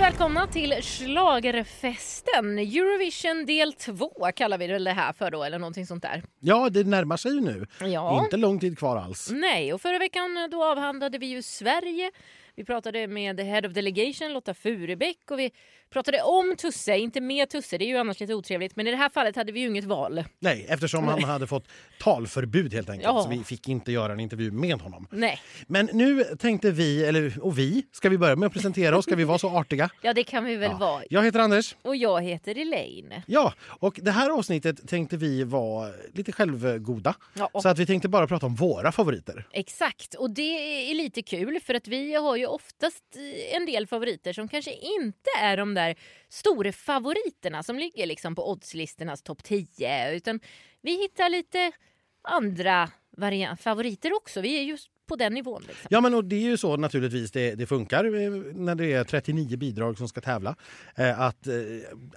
välkomna till Schlagerfesten. Eurovision del 2 kallar vi det här för då, eller någonting sånt där. Ja, det närmar sig ju nu. Ja. Inte lång tid kvar alls. Nej, och förra veckan då avhandlade vi ju Sverige. Vi pratade med Head of Delegation Lotta Furebäck och vi pratade om Tusse, inte med Tusse, det är ju annars lite otrevligt. Men i det här fallet hade vi ju inget val. Nej, eftersom han hade fått talförbud helt enkelt. Ja. Så vi fick inte göra en intervju med honom. Nej, Men nu tänkte vi, eller och vi, ska vi börja med att presentera oss? Ska vi vara så artiga? ja det kan vi väl vara. Jag heter Anders. Och jag heter Elaine. Ja, och det här avsnittet tänkte vi vara lite självgoda. Ja. Så att vi tänkte bara prata om våra favoriter. Exakt, och det är lite kul för att vi har ju oftast en del favoriter som kanske inte är de där stora favoriterna som ligger liksom på oddslistornas topp 10 utan vi hittar lite andra varian- favoriter också. Vi är just på den nivån. Liksom. Ja, men och det är ju så naturligtvis det, det funkar eh, när det är 39 bidrag som ska tävla. Eh, att eh,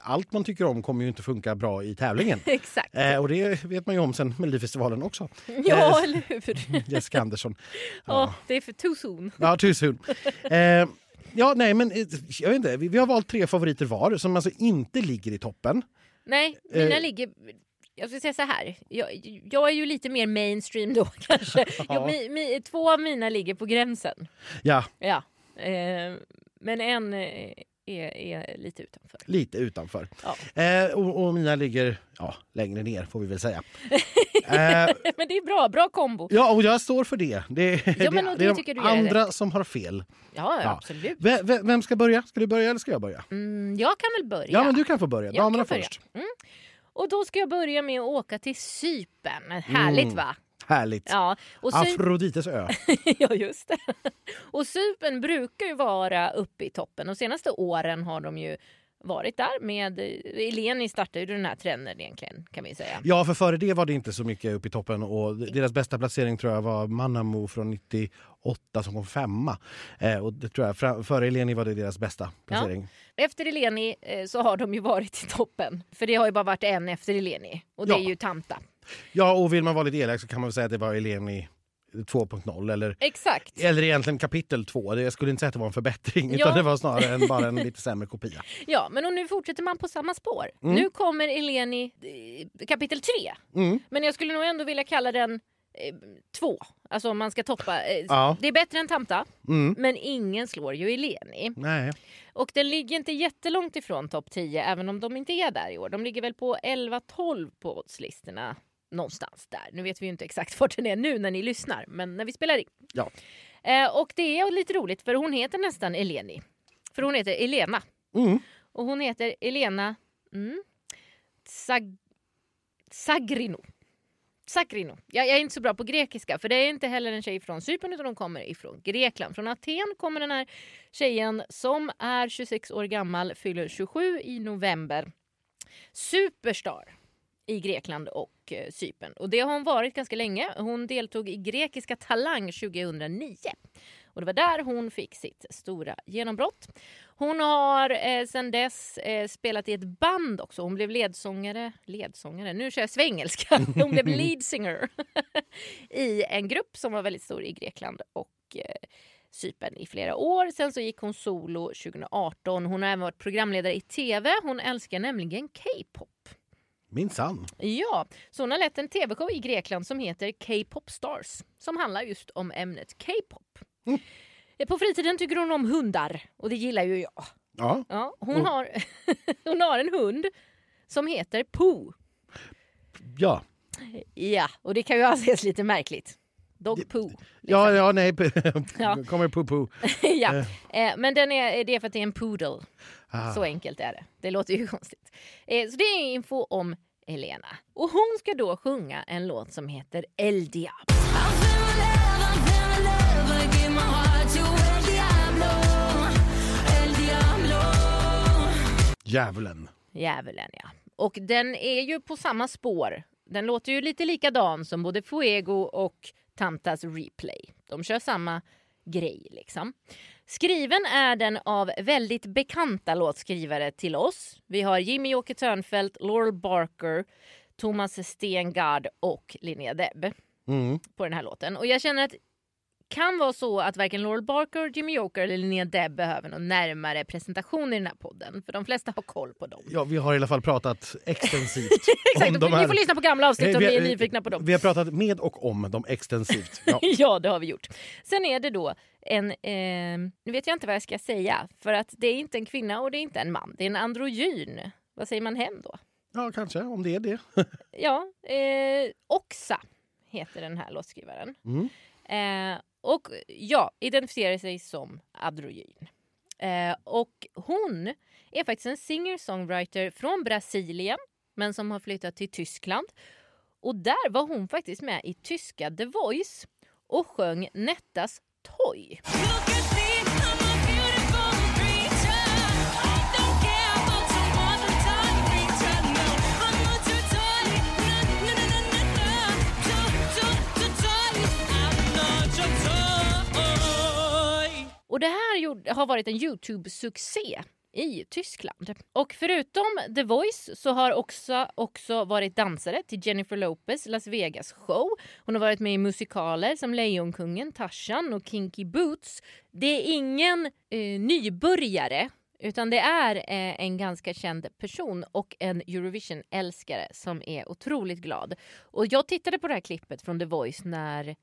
allt man tycker om kommer ju inte funka bra i tävlingen. Exakt. Eh, och det vet man ju om sen Melodifestivalen också. Ja, Eh, eller hur? Jessica Andersson. Ja, det är för too soon. Ja, too soon. Eh, ja, nej, men eh, jag vet inte. Vi, vi har valt tre favoriter var som alltså inte ligger i toppen. Nej, mina Eh. ligger... Jag ska säga så här. Jag, jag är ju lite mer mainstream då kanske. Jag, mi, mi, två av mina ligger på gränsen. Ja, Ja. Eh, men en eh, är, är lite utanför. lite utanför. Ja. Eh, och, och mina ligger ja, längre ner får vi väl säga. eh, Men det är bra, bra kombo. ja, och jag står för det. Det, det, men det det är de andra som har fel. Ja, Ja. absolut. V- v- vem ska börja? Ska du börja eller ska jag börja? Mm, jag kan väl börja. Ja, men du kan få börja. Jag Damerna börja. först. Mm. Och då ska jag börja med att åka till Cypern. Härligt Mm. va? Härligt. Ja, och Afrodites ö. ja, just det. Och Cypern brukar ju vara uppe i toppen och senaste åren har de ju varit där med Eleni startade ju den här trenden egentligen kan vi säga. Ja, för före det var det inte så mycket upp i toppen och deras bästa placering tror jag var Manamo från 98 som kom femma. Eh, och det tror jag, före Eleni var det deras bästa placering. Efter Eleni eh, så har de ju varit i toppen för det har ju bara varit en efter Eleni och det Ja. är ju Tanta. Ja, och vill man vara lite elak så kan man väl säga att det var Eleni 2.0 eller, Exakt. eller egentligen kapitel 2. Det- Jag skulle inte säga att det var en förbättring Ja. utan det var snarare en, bara en lite sämre kopia. Ja, men och nu fortsätter man på samma spår. Nu kommer Eleni kapitel 3. Mm. Men jag skulle nog ändå vilja kalla den eh, två. Alltså om man ska toppa. Eh, Ja. Det är bättre än Tanta, Mm. men ingen slår ju Eleni. Nej. Och den ligger inte jättelångt ifrån topp 10 även om de inte är där i år. De ligger väl på 11-12 på oddslistorna. Någonstans där. Nu vet vi ju inte exakt vart den är nu när ni lyssnar, men när vi spelar in. Ja. Eh, och det är lite roligt för hon heter nästan Eleni. För hon heter Elena. Mm. Och hon heter Elena mm, Sag Sagrino. Sagrino. Jag, jag är inte så bra på grekiska för det är inte heller en tjej från Cypern utan hon kommer ifrån Grekland. Från Aten kommer den här tjejen som är 26 år gammal, fyller 27 i november. Superstar i Grekland och eh, Cypern. Och det har hon varit ganska länge. Hon deltog i Grekiska Talang 2009. Och det var där hon fick sitt stora genombrott. Hon har eh, sedan dess eh, spelat i ett band också. Hon blev ledsångare, ledsångare, nu kör jag svengelska. Hon blev lead singer i en grupp som var väldigt stor i Grekland och eh, Cypern i flera år. Sen så gick hon solo 2018. Hon har även varit programledare i tv. Hon älskar nämligen K-pop. Minsann. Ja, så hon har lett en tv-show i Grekland som heter K-pop Stars som handlar just om ämnet K-pop. Mm. På fritiden tycker hon om hundar och det gillar ju jag. Ja. Ja, hon, Mm. har, hon har en hund som heter Pooh. Ja. Ja, och det kan ju anses lite märkligt. Dog Pooh. liksom. Ja, ja, nej. Ja. kommer poo-poo. ja. Eh, Men den är, det är för att det är en poodle. Ah. Så enkelt är det. Det låter ju konstigt. Eh, Så det är info om Elena. Och hon ska då sjunga en låt som heter El Diablo. Djävulen. Djävulen ja. Och den är ju på samma spår. Den låter ju lite likadan som både Fuego och Tantas Replay. De kör samma grej liksom. Skriven är den av väldigt bekanta låtskrivare till oss. Vi har Jimmy Åke Törnfeldt, Laurel Barker, Thomas Stengard och Linnea Deb Mm. på den här låten. Och jag känner att kan vara så att varken Laurel Barker, Jimmy Joker eller Linnea Deb behöver någon närmare presentation i den här podden. För de flesta har koll på dem. Ja, vi har i alla fall pratat extensivt Exakt, om de ni här. får lyssna på gamla avsnitt Eh, om vi- ni är nyfikna på dem. Vi har pratat med och om dem extensivt. Ja. Ja, det har vi gjort. Sen är det då en, eh, nu vet jag inte vad jag ska säga, för att det är inte en kvinna och det är inte en man, det är en androgyn. Vad säger man hem då? ja, kanske, om det är det. Ja, eh, Oxa heter den här låtskrivaren. Mm. Eh, och ja, identifierar sig som androgyn. Eh, och hon är faktiskt en singer-songwriter från Brasilien men som har flyttat till Tyskland. Och där var hon faktiskt med i tyska The Voice och sjöng Nettas Toy. Och det här gjorde, har varit en Youtube-succé i Tyskland. Och förutom The Voice så har också, också varit dansare till Jennifer Lopez Las Vegas show. Hon har varit med i musikaler som Lejonkungen, Tarzan och Kinky Boots. Det är ingen eh, nybörjare utan det är eh, en ganska känd person och en Eurovision-älskare som är otroligt glad. Och jag tittade på det här klippet från The Voice när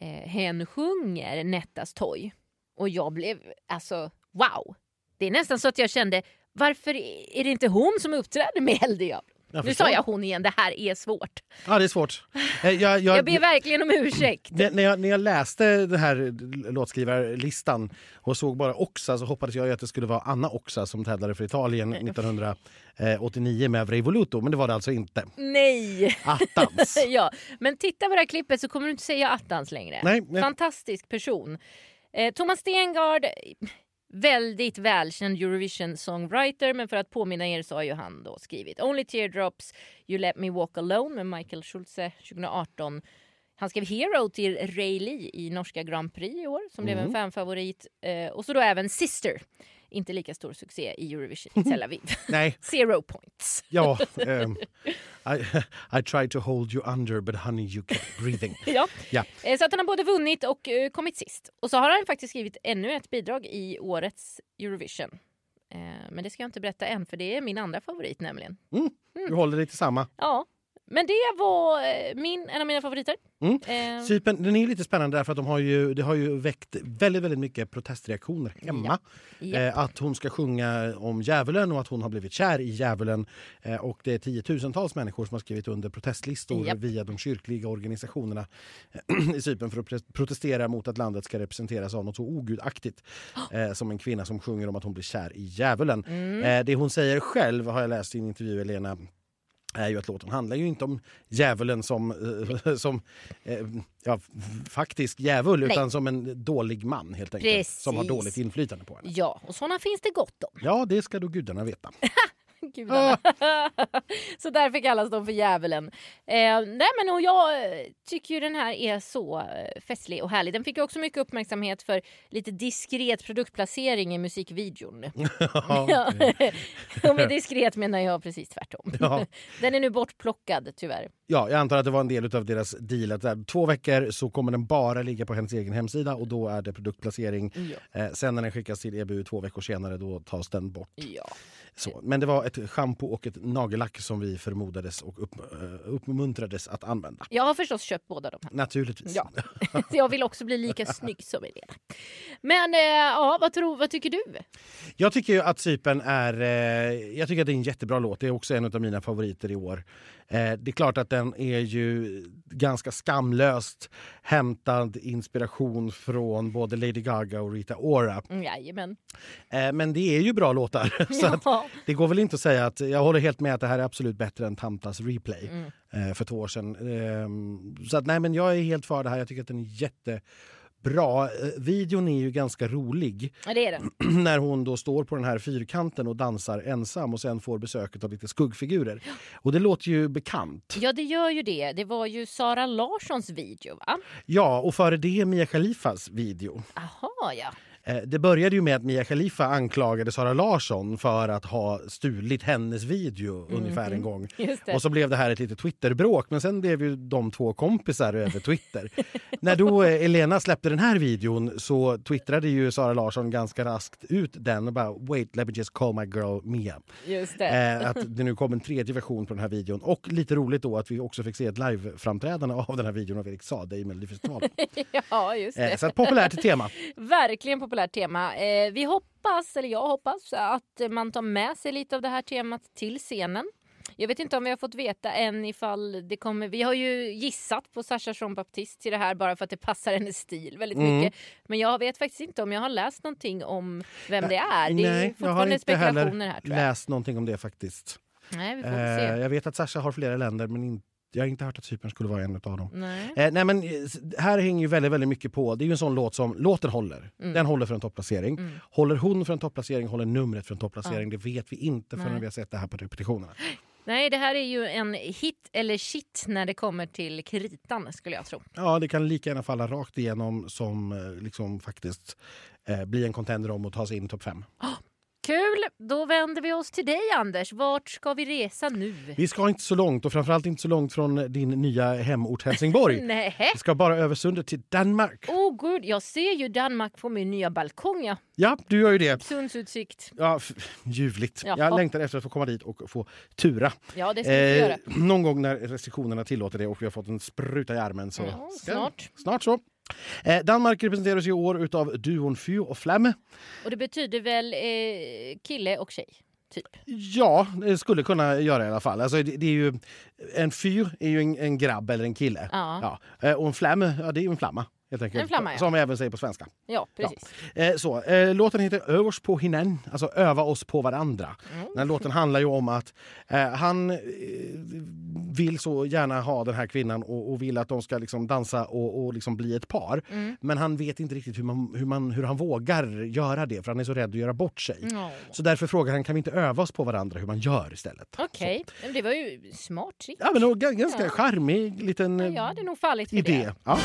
eh, hen sjunger Nettas Toy. Och jag blev, alltså wow. Det är nästan så att jag kände, varför är det inte hon som uppträder med Elddiablo? Jag Nu sa jag hon igen, det här är svårt. Ja, det är svårt. Eh, Jag, jag, Jag ber verkligen om ursäkt. när, jag, när jag läste den här låtskrivarlistan och såg bara Oxa så hoppades jag att det skulle vara Anna Oxa som tävlade för Italien 1989 med Avrei Voluto, men det var det alltså inte. Nej! Attans! ja, men titta på det här klippet så kommer du inte säga attans längre. Nej, nej. Fantastisk person. Eh, Thomas Stengard, väldigt välkänd Eurovision-songwriter men för att påminna er så har ju han då skrivit Only Teardrops, You Let Me Walk Alone med Michael Schulze 2018. Han skrev Hero till Ray Lee i norska Grand Prix i år som blev en fanfavorit. Eh, och så då även Sister, inte lika stor succé i Eurovision i Tel Aviv. Nej, Zero points. ja. ehm, I, I tried to hold you under but honey you kept breathing. Ja. Ja. Eh, Så att han har både vunnit och eh, kommit sist. Och så har han faktiskt skrivit ännu ett bidrag i årets Eurovision. Eh, Men det ska jag inte berätta än för det är min andra favorit nämligen. Du håller dig till samma. Ja, men det var eh, min, en av mina favoriter. Mm. Eh, Cypern, den är lite spännande därför att de har ju, det har ju väckt väldigt, väldigt mycket protestreaktioner hemma. Ja. Eh, att hon ska sjunga om djuvulen och att hon har blivit kär i djuvulen. Eh, och det är tiotusentals människor som har skrivit under protestlistor Japp. via de kyrkliga organisationerna i Cypern för att protestera mot att landet ska representeras av något så ogudaktigt eh, som en kvinna som sjunger om att hon blir kär i djuvulen. Mm. Eh, det hon säger själv har jag läst i en intervju, Elena är ju att låten handlar ju inte om djävulen som, eh, som eh, ja, faktisk djävul Nej. utan som en dålig man helt enkelt. Precis. Som har dåligt inflytande på henne. ja, och såna finns det gott om. Ja, det ska då gudarna veta. Gudarna. så därför kallas de för djävulen. Eh, nej men och jag eh, tycker ju den här är så eh, festlig och härlig. Den fick ju också mycket uppmärksamhet för lite diskret produktplacering i musikvideon. Ja. och med diskret menar jag precis tvärtom. Ja. Den är nu bortplockad tyvärr. Ja, jag antar att det var en del av deras deal att där, två veckor så kommer den bara ligga på hennes egen hemsida och då är det produktplacering. Ja. Eh, sen när den skickas till EBU två veckor senare då tas den bort. Ja. Så. Men det var ett schampo och ett nagellack som vi förmodades och upp, eh, uppmuntrades att använda. Jag har förstås köpt båda de här. Naturligtvis. Ja. jag vill också bli lika snygg som Elena. Men eh, ja, vad, tror, vad tycker du? Jag tycker att Cypern är, eh, jag tycker att det är en jättebra låt. Det är också en av mina favoriter i år. Eh, det är klart att den är ju ganska skamlöst hämtad inspiration från både Lady Gaga och Rita Ora. Mm, Jajamän. Eh, men det är ju bra låtar. Så att Ja. det går väl inte att säga att jag håller helt med att det här är absolut bättre än Tamtas replay Mm. eh, för två år sedan. Ehm, så att nej, men jag är helt för det här. Jag tycker att den är jättebra. Eh, videon är ju ganska rolig Ja, det är den. när hon då står på den här fyrkanten och dansar ensam och sen får besöket av lite skuggfigurer. Och det låter ju bekant. Ja, det gör ju det. Det var ju Sara Larssons video, va? Ja, och före det Mia Khalifas video. Aha, ja. Eh, Det började ju med att Mia Khalifa anklagade Sara Larsson för att ha stulit hennes video ungefär en gång. Just det. Och så blev det här ett litet Twitterbråk men sen blev ju de två kompisar över Twitter. När då eh, Elena släppte den här videon så twittrade ju Sara Larsson ganska raskt ut den och bara “Wait, let me just call my girl Mia”. Just det. Eh, att det nu kom en tredje version på den här videon. Och lite roligt då att vi också fick se ett live-framträdande av den här videon av Erik Saade i Melodifestivalen. ja, just det. Eh, så ett populärt tema. Verkligen populärt tema. Eh, vi hoppas, eller jag hoppas, att man tar med sig lite av det här temat till scenen. Jag vet inte om vi har fått veta än ifall det kommer... Vi har ju gissat på Sasha Jean Baptiste till det här bara för att det passar hennes stil väldigt Mm. mycket. Men jag vet faktiskt inte om jag har läst någonting om vem det är. Det är Nej, jag har inte heller här läst någonting om det faktiskt. Nej, vi får Eh, se. jag vet att Sasha har flera länder men in, jag har inte hört att Cypern skulle vara en av dem. Nej. Eh, nej men eh, här hänger ju väldigt, väldigt mycket på. Det är ju en sån låt som låten håller. Mm. Den håller för en topplacering. Håller hon för en topplacering, håller numret för en topplacering. Det vet vi inte förrän Nej. vi har sett det här på repetitionerna. Nej, det här är ju en hit eller shit när det kommer till kritan skulle jag tro. Ja, det kan lika gärna falla rakt igenom som eh, liksom faktiskt eh, bli en contender om att ta sig in i topp fem. Kul! Då vänder vi oss till dig Anders. Vart ska vi resa nu? Vi ska inte så långt och framförallt inte så långt från din nya hemort Helsingborg. Nej. Vi ska bara över sundet till Danmark. Oh gud, jag ser ju Danmark från min nya balkong. Ja. Ja, du gör ju det. Sundsutsikt. Ja, ljuvligt. Jaha. Jag längtar efter att få komma dit och få tura. Ja, det ska vi Eh, göra. någon gång när restriktionerna tillåter det och vi har fått en spruta i armen. Så Ja, ska- snart. Snart så. Eh, Danmark representeras i år utav duon Fyr och Flamme. Och det betyder väl eh, kille och tjej? Typ. Ja, det skulle kunna göra i alla fall. Alltså, det, det är ju, en fyr är ju en, en grabb eller en kille. Ja. Ja. Eh, Och en flamme, ja, det är ju en flamma. Helt enkelt. En flamma, ja. Som vi även säger på svenska. Ja, precis. Eh, så, eh, låten heter Övers på hinnen, alltså öva oss på varandra. Mm. Den låten handlar ju om att eh, han eh, vill så gärna ha den här kvinnan och, och vill att de ska liksom dansa och, och liksom bli ett par. Mm. Men han vet inte riktigt hur, man, hur, man, hur han vågar göra det för han är så rädd att göra bort sig. Ja. Så därför frågar han kan vi inte öva oss på varandra hur man gör istället. Okej, Men det var ju smart trick. Ja, men ganska Ja. charmig liten Ja, jag hade nog fallit för idé. det. Ja.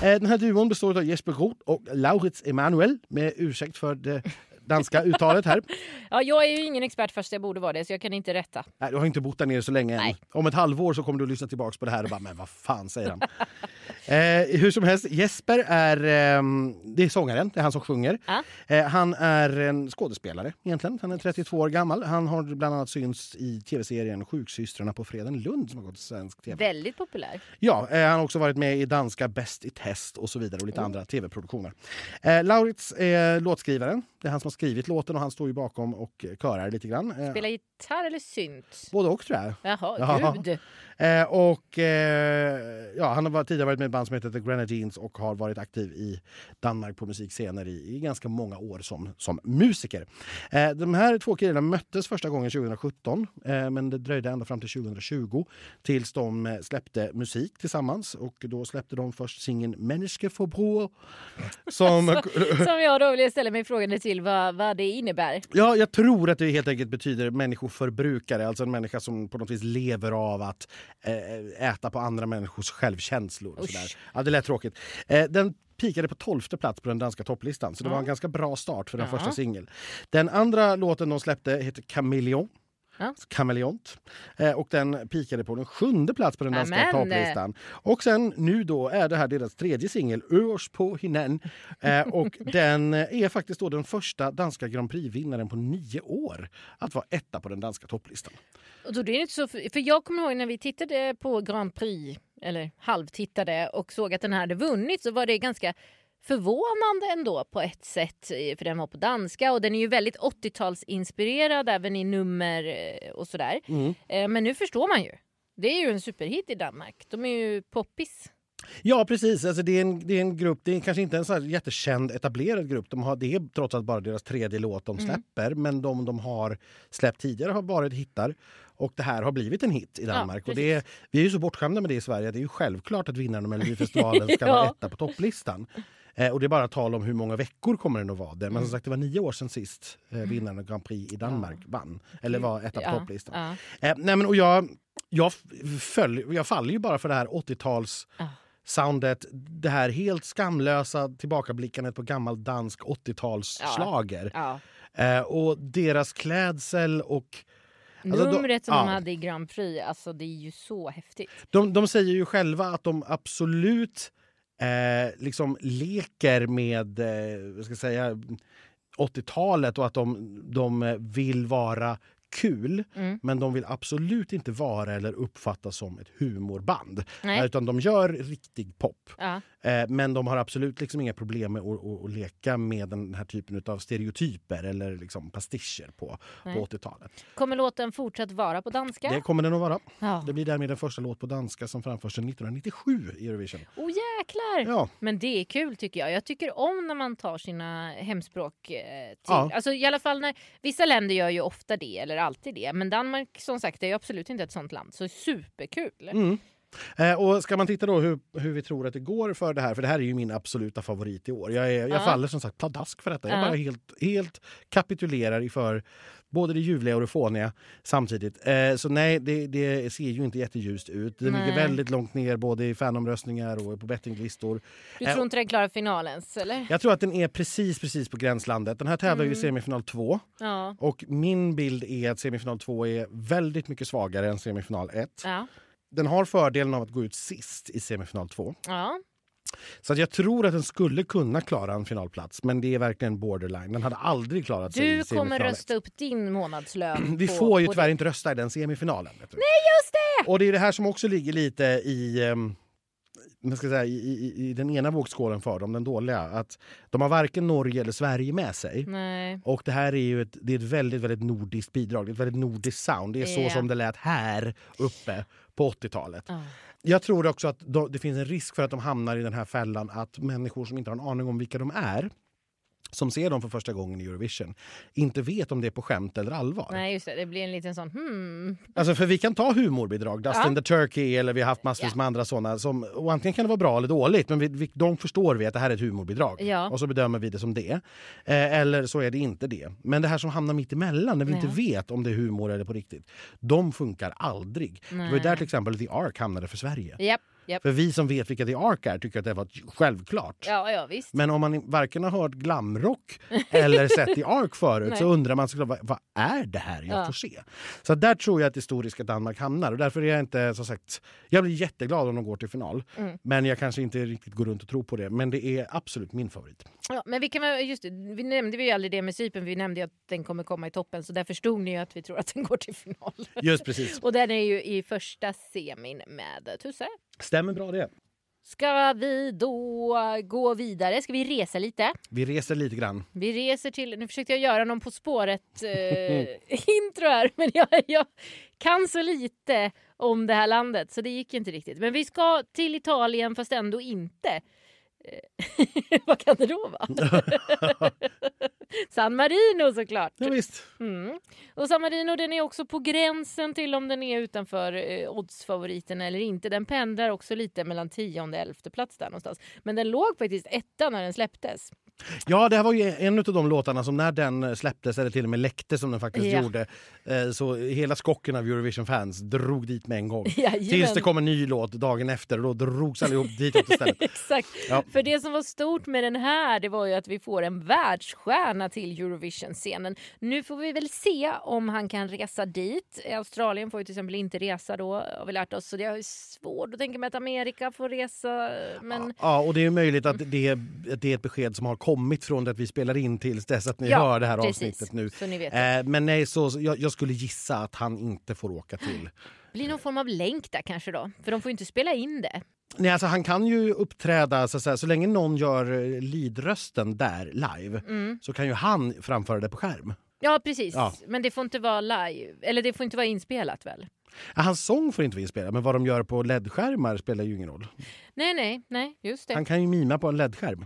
Den här duon består av Jesper Groth och Laurits Emanuel med ursäkt för det danska uttalet här. Ja, jag är ju ingen expert fast jag borde vara det så jag kan inte rätta. Nej, du har inte bott där nere så länge än. Nej. Om ett halvår så kommer du att lyssna tillbaka på det här och bara “men vad fan” säger han. eh, hur som helst, Jesper är, ehm, det är sångaren, det är han som sjunger. Ja. Eh, han är en skådespelare egentligen. Han är 32 år gammal. Han har bland annat synts i tv-serien Sjuksystrarna på Freden Lund som har gått till svensk tv. Väldigt populär. Ja, eh, han har också varit med i danska Bäst i test och så vidare och lite andra tv-produktioner. Eh, Laurits är låtskrivaren. Det är han som har skrivit låten och han står ju bakom och körar lite grann. Eh, Spela gitarr eller synt? Både och tror jag. Jaha, Ja. gud. Eh, och, eh, ja, han har tidigare varit med i ett band som heter The Grenadines och har varit aktiv i Danmark på musikscener i, i ganska många år som, som musiker. Eh, de här två killarna möttes första gången 2017 eh, men det dröjde ända fram till 2020 tills de eh, släppte musik tillsammans och då släppte de först singeln Menneske for bror som Som jag då vill ställa mig frågan till vad, vad det innebär. Ja, jag tror att det helt enkelt betyder människoförbrukare. Alltså en människa som på något vis lever av att äta på andra människors självkänslor. Och sådär. Ja, det lät tråkigt. Eh, den pikade på tolfte plats på den danska topplistan. Så det var en ganska bra start för den Ja. första singel. Den andra låten de släppte heter Chameleon. Ja. Kameleont. Eh, och den pikade på den sjunde plats på den danska Amen. topplistan. Och sen nu då är det här deras tredje singel, Örs på hinnen. Eh, och den är faktiskt då den första danska Grand Prix-vinnaren på nio år att vara etta på den danska topplistan. Och då är det inte så, för jag kommer ihåg när vi tittade på Grand Prix, eller halvtittade och såg att den här hade vunnit så var det ganska förvånande ändå på ett sätt. eh, För den var på danska och den är ju väldigt 80-talsinspirerad även i nummer eh, och sådär. Mm. Eh, Men nu förstår man ju. Det är ju en superhit i Danmark. De är ju poppis. Ja precis, alltså det, är en, det är en grupp, det är kanske inte en så här jättekänd etablerad grupp. De har, det är trots allt bara deras tredje låt de släpper men de de har släppt tidigare har varit hittar. Och det här har blivit en hit i Danmark. och det är, vi är ju så bortskämda med det i Sverige. Det är ju självklart att vinnaren av Melodifestivalen ska Ja. vara etta på topplistan. Eh, och det är bara tal om hur många veckor kommer den att vara det. Men Mm. som sagt det var nio år sedan sist eh, vinnaren av Grand Prix i Danmark vann. Eller var etta på Ja, topplistan. ja. Eh, nej men, och jag, jag, följ, jag faller ju bara för det här 80-tals Ja. soundet. Det här helt skamlösa tillbakablickandet på gammal dansk 80-tals Ja. Ja. Eh, och deras klädsel och... Alltså, då- Numret som ja. de hade i Grand Prix, alltså det är ju så häftigt. De, de säger ju själva att de absolut eh, liksom leker med eh, ska säga, 80-talet och att de, de vill vara kul. Mm. Men de vill absolut inte vara eller uppfattas som ett humorband. Nej. Utan de gör riktig pop. Ja. Eh, men de har absolut liksom inga problem med att, att, leka med den här typen av stereotyper eller liksom pastischer på, Nej. på 80-talet. Kommer låten fortsatt vara på danska? Det kommer den att vara. Ja. Det blir därmed den första låt på danska som framförs sedan 1997 i Eurovision. Oh jäklar! Ja, Men det är kul tycker jag. Jag tycker om när man tar sina hemspråk eh, till. Ja. Alltså i alla fall när vissa länder gör ju ofta det eller alltid det. Men Danmark som sagt är ju absolut inte ett sånt land. Så superkul. Mm. Eh, och ska man titta då hur, hur vi tror att det går för det här, för det här är ju min absoluta favorit i år. Jag, är, jag Ja. faller som sagt pladask för detta. Jag Ja. bara helt, helt kapitulerar inför både det ljuvliga och det fåniga samtidigt. Eh, så nej, det, det ser ju inte jätteljust ut. Det ligger väldigt långt ner både i fanomröstningar och på bettinglistor. Du Eh, tror inte den klarar finalen eller? Jag tror att den är precis, precis på gränslandet. Den här tävlar ju i Mm. semifinal 2 Ja. och min bild är att semifinal 2 är väldigt mycket svagare än semifinal 1. Ja. Den har fördelen av att gå ut sist i semifinal 2. ja. Så att jag tror att den skulle kunna klara en finalplats, men det är verkligen borderline. Den hade aldrig klarat sig Du kommer rösta upp din månadslön. Vi på, får ju tyvärr det. inte rösta i den semifinalen. Du. Nej, just det! Och det är det här som också ligger lite i, um, man ska säga, i, i, i den ena vågskålen för dem, den dåliga. Att de har varken Norge eller Sverige med sig. Nej. Och det här är ju ett, det är ett väldigt, väldigt nordiskt bidrag. Det är ett väldigt nordiskt sound. Det är så Ja. som det lät här uppe på 80-talet. Ja. Jag tror också att det finns en risk för att de hamnar i den här fällan att människor som inte har en aning om vilka de är som ser dem för första gången i Eurovision inte vet om det är på skämt eller allvar. Nej, just det. Det blir en liten sån hmm. Alltså för vi kan ta humorbidrag, Dustin Ja. the Turkey eller vi har haft massvis Ja. med andra sådana. Som, och antingen kan det vara bra eller dåligt men vi, vi, de förstår vi att det här är ett humorbidrag. Ja. Och så bedömer vi det som det. Eh, eller så är det inte det. Men det här som hamnar mitt emellan när vi Ja. inte vet om det är humor eller på riktigt. De funkar aldrig. Det var Nej. där till exempel The Ark hamnade för Sverige. Japp, japp. För vi som vet vilka The Ark är tycker att det var självklart. Ja, ja visst. Men om man varken har hört glamrock eller sett The Ark förut så undrar man såklart vad, vad är det här jag Ja. får se? Så där tror jag att historiska Danmark hamnar och därför är jag inte som sagt, jag blir jätteglad om de går till final. Mm. Men jag kanske inte riktigt går runt och tror på det. Men det är absolut min favorit. Ja, men vi, kan, just det, vi nämnde ju aldrig det med Cypern, vi nämnde att den kommer komma i toppen så där förstod ni ju att vi tror att den går till final. Just precis. Och den är ju i första semin med Tusse. Stämmer bra det. Ska vi då gå vidare? Ska vi resa lite? Vi reser lite grann. Vi reser till... Nu försökte jag göra någon På spåret-intro här men jag, jag kan så lite om det här landet så det gick inte riktigt. Men vi ska till Italien fast ändå inte. Vad kan det då vara? San Marino såklart. Ja, visst. Mm. Och San Marino den är också på gränsen till om den är utanför eh, oddsfavoriten eller inte. Den pendlar också lite mellan tionde och elfte plats där någonstans. Men den låg faktiskt etta när den släpptes. Ja, det här var ju en av de låtarna som när den släpptes, eller till och med läckte som den faktiskt Ja. gjorde, eh, så hela skocken av Eurovision-fans drog dit med en gång. Jajamän. Tills det kom en ny låt dagen efter och då drogs allihop ditåt istället. Exakt. Ja. För det som var stort med den här det var ju att vi får en världsstjärna till Eurovision-scenen. Nu får vi väl se om han kan resa dit. Australien får ju till exempel inte resa då har vi lärt oss. Så det är svårt att tänka mig att Amerika får resa. Men Ja, och det är möjligt att det, det är ett besked som har kommit från det att vi spelar in tills dess att ni Ja, hör det här precis. avsnittet nu. Eh, men nej, så, jag, jag skulle gissa att han inte får åka till. blir någon form av länk där kanske då. För de får ju inte spela in det. Nej, alltså, han kan ju uppträda, så, säga, så länge någon gör eh, leadrösten där live Mm. så kan ju han framföra det på skärm. Ja precis. Ja. Men det får inte vara live. Eller det får inte vara inspelat väl? Ja, Hans sång får inte vi spela, men vad de gör på LED-skärmar spelar ju ingen roll. Nej, nej, nej, just det. Han Han, kan ju mima på en LED-skärm.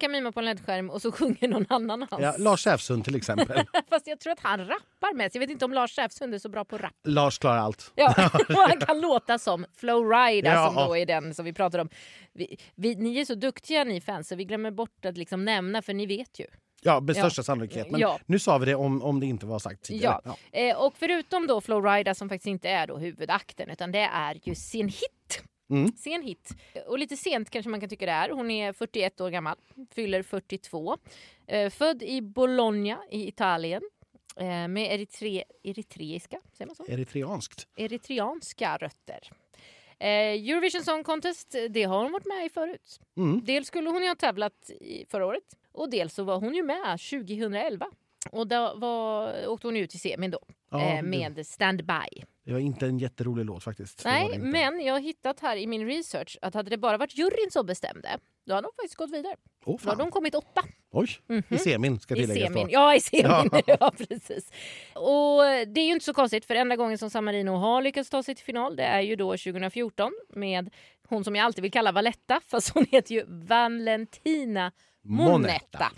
kan mima på en LED-skärm och så sjunger någon annan hans. Ja, Lars Säfsund till exempel. Fast jag tror att han rappar mest. Jag vet inte om Lars Säfsund är så bra på rap. Lars klarar allt. Ja, och han kan låta som Flow Rida Ja. som då är den som vi pratar om. Vi, vi, ni är så duktiga ni fans så vi glömmer bort att liksom nämna för ni vet ju. Ja, med Ja. största sannolikhet. Men Ja. nu sa vi det om, om det inte var sagt tidigare. Ja. Eh, och förutom då Flow Rida som faktiskt inte är då huvudakten utan det är ju sin hit. Mm. Sen hit. Och lite sent kanske man kan tycka det är. Hon är 41 år gammal, fyller 42. Eh, född i Bologna i Italien. Eh, med eritre, eritreiska, säger man så? Eritreanskt. eritreanska rötter. Eh, Eurovision Song Contest, det har hon varit med i förut. Mm. Dels skulle hon ju ha tävlat i förra året och dels så var hon ju med 2011. Och då var, åkte hon ut i semin då Ja, eh, det- med Stand By. Det var inte en jätterolig låt faktiskt. Nej, men jag har hittat här i min research att hade det bara varit juryn som bestämde då hade de faktiskt gått vidare. Åh, Då hade de kommit åtta. Oj, i semin ska I tilläggas semin. då. Ja, i semin. Ja. Ja. precis. Och det är ju inte så konstigt för enda gången som San Marino har lyckats ta sig till final det är ju då 2014 med hon som jag alltid vill kalla Valletta fast hon heter ju Valentina Monetta. Monetta.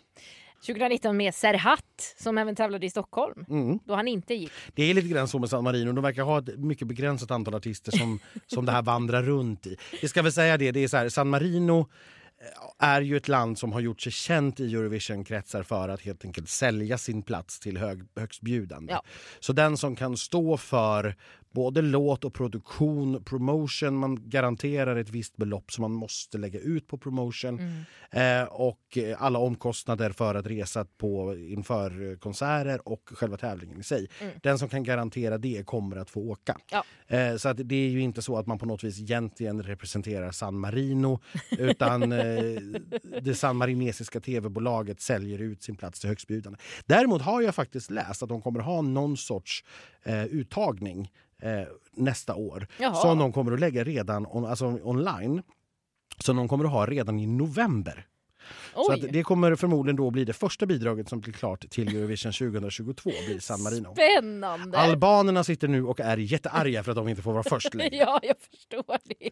2019 med Serhat som även tävlade i Stockholm Mm. då han inte gick. Det är lite grann så med San Marino. De verkar ha ett mycket begränsat antal artister som, som det här vandrar runt i. Vi ska väl säga det, det är så här, San Marino eh, är ju ett land som har gjort sig känt i Eurovision-kretsar för att helt enkelt sälja sin plats till hög, högstbjudande. Ja. Så den som kan stå för både låt och produktion, promotion, man garanterar ett visst belopp som man måste lägga ut på promotion eh, och eh, alla omkostnader för att resa på inför konserter och själva tävlingen i sig. Den som kan garantera det kommer att få åka. Ja. Eh, så att det är ju inte så att man på något vis egentligen representerar San Marino utan eh, det sanmarinesiska tv-bolaget säljer ut sin plats till högstbjudande. Däremot har jag faktiskt läst att de kommer ha någon sorts eh, uttagning eh, nästa år Jaha. som de kommer att lägga redan on, alltså online. Som de kommer att ha redan i november. Så Oj, att det kommer förmodligen då bli det första bidraget som blir klart till Eurovision 2022 blir San Marino. spännande! Albanerna sitter nu och är jättearga för att de inte får vara först längre. Ja, jag förstår det.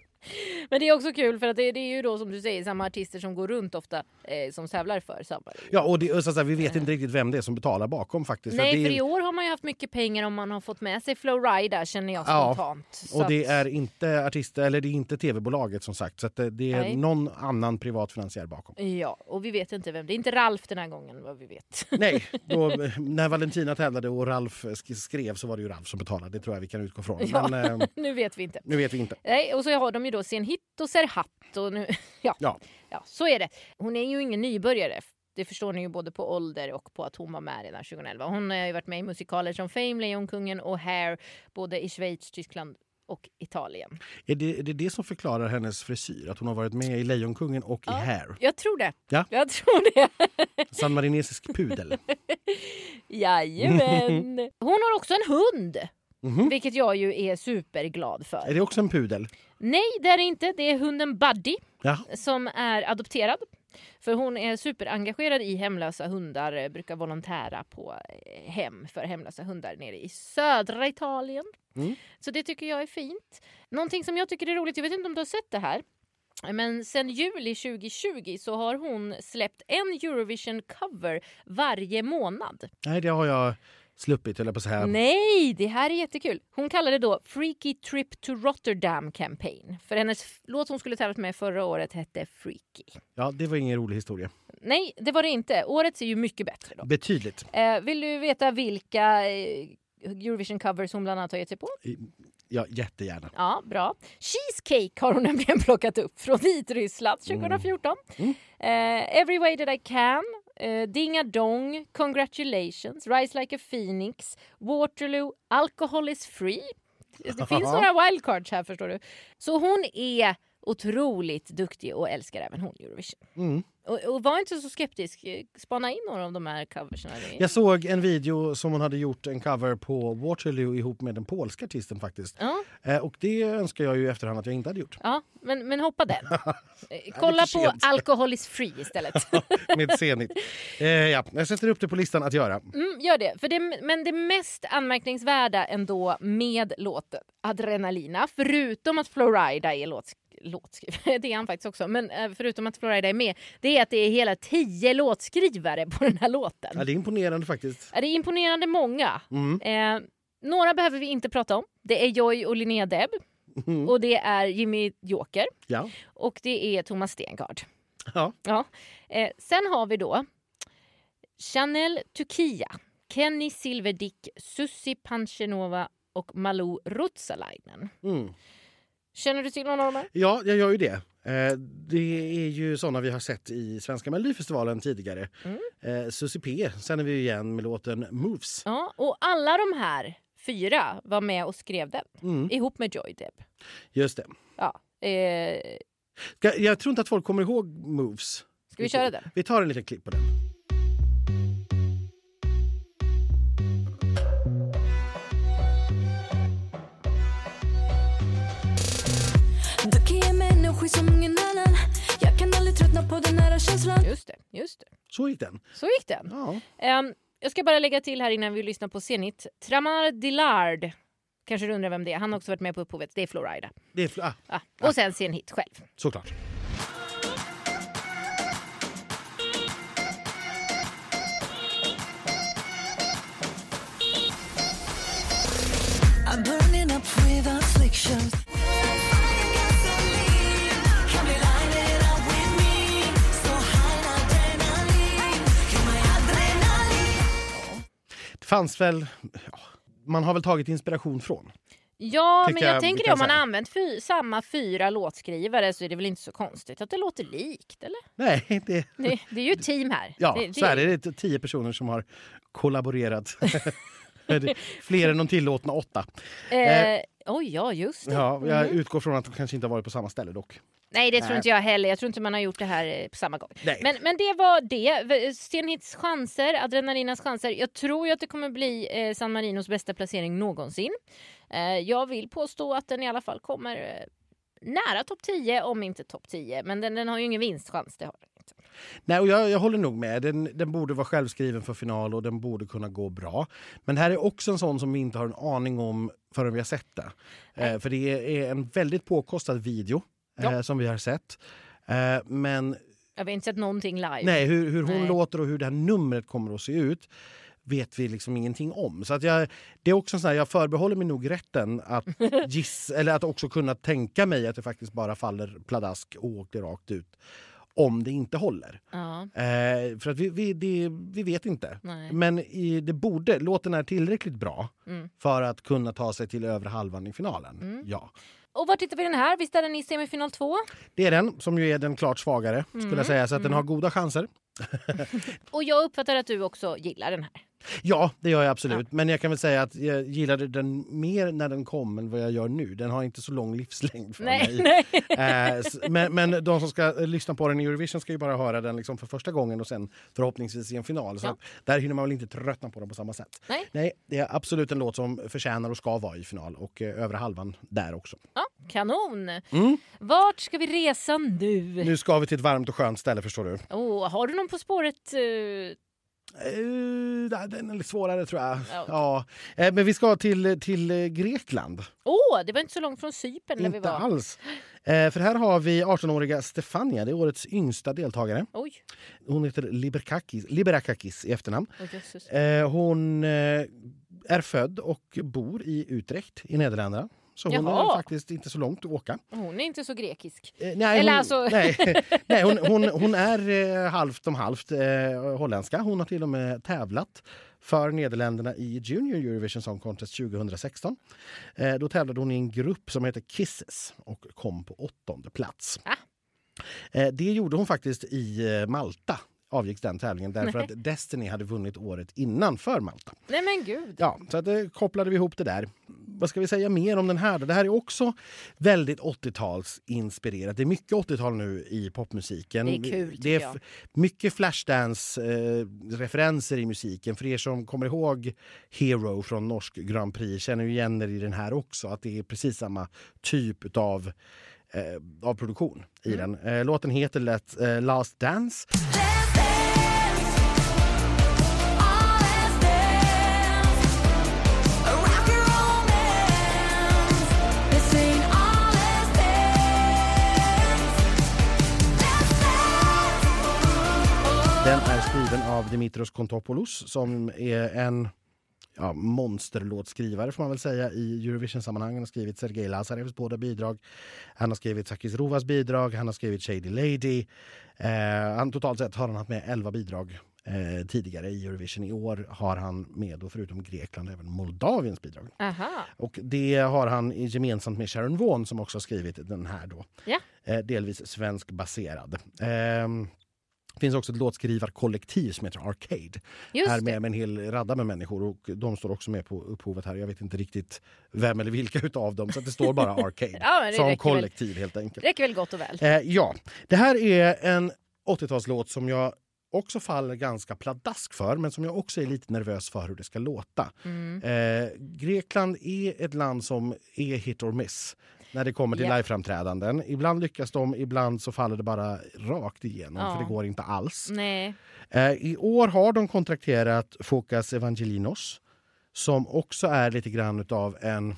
Men det är också kul för att det, det är ju då som du säger samma artister som går runt ofta eh, som tävlar för San Marino. Ja, och det, och så att säga, vi vet inte riktigt vem det är som betalar bakom faktiskt. Nej, det för är, i år har man ju haft mycket pengar om man har fått med sig Flow Rida känner jag Ja, spontant. Så och det att- är inte artister, eller det är inte tv-bolaget som sagt. Så det, det är Nej. någon annan privat finansiär bakom. Ja, och vi vet inte vem. Det är inte Ralf den här gången vad vi vet. Nej, då, när Valentina tävlade och Ralf sk- skrev så var det ju Ralf som betalade. Det tror jag vi kan utgå från. Ja. Men eh, nu vet vi inte. nu vet vi inte. Nej, och så har de ju då Sen Hit och Serhat och nu... Ja, Ja. ja, så är det. Hon är ju ingen nybörjare. Det förstår ni ju både på ålder och på att hon var med redan 2011. Hon har ju varit med i musikaler som Fame, Lejonkungen och Hair både i Schweiz, Tyskland och Italien. Är det, är det det som förklarar hennes frisyr? Att hon har varit med i Lejonkungen och i Hair? Jag tror det. Ja. Jag tror det. San marinesisk pudel. Jajamän. Hon har också en hund. Mhm. Vilket jag ju är superglad för. Är det också en pudel? Nej, det är det inte. Det är hunden Buddy Ja. som är adopterad. För hon är superengagerad i hemlösa hundar, eh, brukar volontära på eh, hem för hemlösa hundar nere i södra Italien. Mm. Så det tycker jag är fint. Någonting som jag tycker är roligt, jag vet inte om du har sett det här. Men sen juli 2020 så har hon släppt en Eurovision cover varje månad. Nej, det har jag sluppit, höll jag på att säga. Nej, det här är jättekul. Hon kallar det då Freaky Trip to Rotterdam Campaign. För hennes låt hon skulle tävlat med förra året hette Freaky. Ja, det var ingen rolig historia. Nej, det var det inte. Årets är ju mycket bättre då. Betydligt. Eh, vill du veta vilka eh, Eurovision covers hon bland annat har gett sig på? Ja, jättegärna. Ja, bra. Cheesecake har hon nämligen plockat upp från Vitryssland 2014. Mm. Eh, Every way that I can, eh, Dinga Dong, Congratulations, Rise like a Phoenix, Waterloo, Alcohol is free. Det finns några wildcards här förstår du. Så hon är otroligt duktig och älskar även hon Eurovision. Mm. Och, och var inte så skeptisk. Spana in några av de här är- Jag såg en video som hon hade gjort en cover på Waterloo ihop med den polska artisten faktiskt. Ja, Eh, och det önskar jag ju efterhand att jag inte hade gjort. ja men, men hoppa den. Eh, Kolla på. Alcohol is free istället. med Zenit. Eh, ja, jag sätter upp det på listan att göra. Mm, gör det. För det. Men det mest anmärkningsvärda ändå med låten Adrenalina, förutom att Florida är låts låtskrivare, det är han faktiskt också, men eh, förutom att Florida är med, det är att det är hela tio låtskrivare på den här låten. Ja, det är imponerande faktiskt. Det är imponerande många. Mm. Eh, några behöver vi inte prata om. Det är Joy och Linnea Deb Mm. och det är Jimmy Joker Ja. och det är Thomas Stengard. Ja. Ja. Eh, sen har vi då Chanel Tukia, Kenny Silverdick, Susi Panchenova och Malou Ruotsalainen. Mm. Känner du till någon av dem? ja, jag gör ju det. Eh, det är ju såna vi har sett i Svenska Melodifestivalen tidigare. Mm. Eh, Susie P känner vi igen med låten Moves. Ja, och alla de här fyra var med och skrev den Mm. ihop med Joy Deb. Just det. Ja. Eh, Jag tror inte att folk kommer ihåg Moves. ska vi köra den? Vi tar en liten klipp på den. Just det, just det. Så gick den. Så gick den. Ja. Ehm, jag ska bara lägga till här innan vi lyssnar på Zenit. Tramar Dillard. Kanske du undrar vem det är. Han har också varit med på upphovet. Det är Florida. Det är, fl- ah, Ja. Och sen Zenit själv. såklart. I'm burning up with afflictions fanns väl... Ja, man har väl tagit inspiration från. Ja, men jag jag tänker det om man har använt fy, samma fyra låtskrivare så är det väl inte så konstigt att det låter likt, eller? Nej, det, Det, det är ju ett team här. ja, det, så är det. Det är tio personer som har kollaborerat. Det Fler än de tillåtna åtta. Eh, oj, ja, just det. Ja, jag utgår från att de kanske inte har varit på samma ställe dock. Nej, det tror Nej. inte jag heller. Jag tror inte man har gjort det här eh, på samma gång. Nej. Men, men det var det. Stenhits chanser, Adrenalinas chanser. Jag tror ju att det kommer bli eh, San Marinos bästa placering någonsin. Eh, jag vill påstå att den i alla fall kommer eh, nära topp 10, om inte topp 10. Men den, den har ju ingen vinstchans. Det har den inte. Nej, och jag, jag håller nog med. Den, den borde vara självskriven för final och den borde kunna gå bra. Men här är också en sån som vi inte har en aning om förrän vi har sett det. Eh, för det är en väldigt påkostad video eh, som vi har sett. Eh, men Jag har inte sett någonting live. nej, hur, hur hon Nej. låter och hur det här numret kommer att se ut vet vi liksom ingenting om. Så att jag, det är också sån här, jag förbehåller mig nog rätten att giss, eller att också kunna tänka mig att det faktiskt bara faller pladask och åker rakt ut om det inte håller. Ja, Eh, för att vi, vi, det, vi vet inte. nej. Men i, det borde, låten är tillräckligt bra Mm. för att kunna ta sig till övre halvan i finalen. Ja. Och var tittar vi den här? Visst är den i semifinal 2? Det är den som ju är den klart svagare skulle Mm. jag säga. Så att den har goda chanser. Och jag uppfattar att du också gillar den här. Ja, det gör jag absolut. Men jag kan väl säga att jag gillade den mer när den kom än vad jag gör nu. Den har inte så lång livslängd för Nej, mig. nej. S- men, men de som ska eh, lyssna på den i Eurovision ska ju bara höra den liksom för första gången och sen förhoppningsvis i en final. Så Ja. där hinner man väl inte tröttna på den på samma sätt. Nej. Nej, det är absolut en låt som förtjänar och ska vara i final och eh, övre halvan där också. Ja, kanon! Mm. Vart ska vi resa nu? Nu ska vi till ett varmt och skönt ställe förstår du. Oh, har du någon På spåret? eh, Uh, den är lite svårare tror jag. Ja, Ja. Eh, men vi ska till, till Grekland. Åh, det var inte så långt från Cypern där vi Inte var. alls. Eh, för här har vi 18-åriga Stefania, det är årets yngsta deltagare. Oj, Hon heter Liberakakis, Liberakakis i efternamn. oh, hon är född och bor i Utrecht i Nederländerna. Så hon Jaha. är faktiskt inte så långt att åka. Hon är inte så grekisk. Eh, nej, Eller hon, alltså- nej, nej, hon, hon, hon är eh, halvt om halvt eh, holländska. Hon har till och med tävlat för Nederländerna i Junior Eurovision Song Contest 2016. Eh, då tävlade hon i en grupp som heter Kisses och kom på åttonde plats. Ah. Eh, det gjorde hon faktiskt i eh, Malta avgick den tävlingen därför att Destiny hade vunnit året innan för Malta. Nej men gud. Ja, så att, eh, kopplade vi ihop det där. Vad ska vi säga mer om den här? då? Det här är också väldigt 80-talsinspirerat. Det är mycket 80-tal nu i popmusiken. Det är kul, Det är mycket Flashdance-referenser i musiken. För er som kommer ihåg Hero från Norsk Grand Prix känner ju igen er i den här också. Att det är precis samma typ av, eh, av produktion i Mm. den. Eh, låten heter lätt eh, Last dance, skriven av Dimitros Kontopoulos som är en ja, monsterlåtskrivare får man väl säga i Eurovision-sammanhang. Han har skrivit Sergej Lazarevs båda bidrag. Han har skrivit Sakis Rovas bidrag. Han har skrivit Shady Lady. Eh, han, totalt sett har han haft med 11 bidrag eh, tidigare i Eurovision. I år har han med, då, förutom Grekland, även Moldaviens bidrag. Aha. Och det har han gemensamt med Sharon Vaughan som också har skrivit den här då. Ja. Eh, delvis svenskbaserad. Ehm, det finns också ett låtskrivarkollektiv som heter Arcade. Just här med, med en hel radda med människor och de står också med på upphovet här. Jag vet inte riktigt vem eller vilka utav dem så det står bara Arcade. Ja, som räcker väl. kollektiv helt enkelt. räcker väl gott och väl. Eh, ja, det här är en 80-talslåt som jag också faller ganska pladask för men som jag också är lite nervös för hur det ska låta. Mm. Eh, Grekland är ett land som är hit or miss när det kommer till Ja. liveframträdanden. Ibland lyckas de, ibland så faller det bara rakt igenom Ja. för det går inte alls. Nej. Eh, I år har de kontrakterat Fokas Evangelinos som också är lite grann av en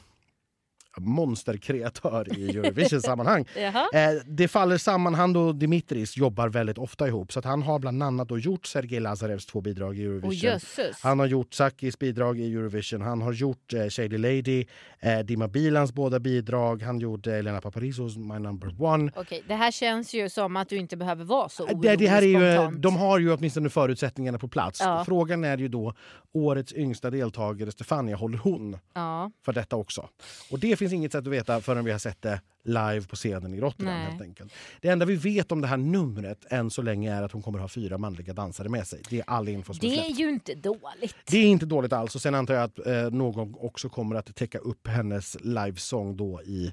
monsterkreatör i Eurovision-sammanhang. Eh, det faller samman. Han och Dimitris jobbar väldigt ofta ihop. Så han har bland annat då gjort Sergej Lazarevs två bidrag i Eurovision. Jösses. Han har gjort Sakis bidrag i Eurovision. Han har gjort eh, Shady Lady, eh, Dima Bilans båda bidrag. Han gjorde Elena Paparisos My Number One. Okej, det här känns ju som att du inte behöver vara så orolig Det, det här är ju, eh, de har ju åtminstone förutsättningarna på plats. Ja. Frågan är ju då, årets yngsta deltagare Stefania, håller hon Ja. för detta också? Och det finns inget sätt att veta förrän vi har sett det live på scenen i Rotterdam. Nej. helt enkelt. Det enda vi vet om det här numret än så länge är att hon kommer ha fyra manliga dansare med sig. Det är all info som är Det släppt. är ju inte dåligt. Det är inte dåligt alls. Och sen antar jag att eh, någon också kommer att täcka upp hennes livesång då i...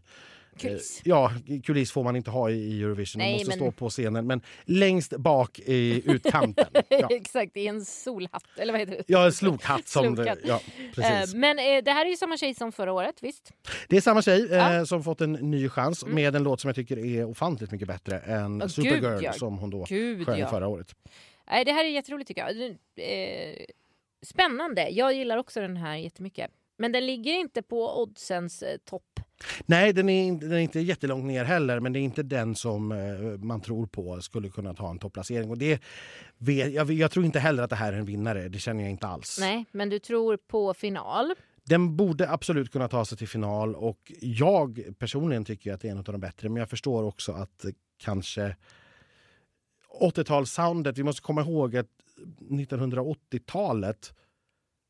Kuliss. Eh, ja, kuliss får man inte ha i- Eurovision. Nej, man måste men- stå på scenen. Men längst bak i utkanten. Ja, Exakt, i en solhatt. Eller vad heter det? ja en slokhatt. Som det, ja, precis. Eh, Men eh, det här är ju samma tjej som förra året, visst? Det är samma tjej Ja. Mm. som fått en ny chans med en låt som jag tycker är ofantligt mycket bättre än Åh, Supergirl gud, ja. som hon då Gud sjöng förra året. Nej, det här är jätteroligt tycker jag. Spännande. Jag gillar också den här jättemycket. Men den ligger inte på oddsens eh, topp. Nej, den är, inte- den är inte jättelångt ner heller, men det är inte den som eh, man tror på skulle kunna ta en topplacering. Och det vet, jag, jag tror inte heller att det här är en vinnare, det känner jag inte alls. Nej, men du tror på final. Den borde absolut kunna ta sig till final och jag personligen tycker att det är en av de bättre. Men jag förstår också att eh, kanske 80-talssoundet, vi måste komma ihåg att 1980-talet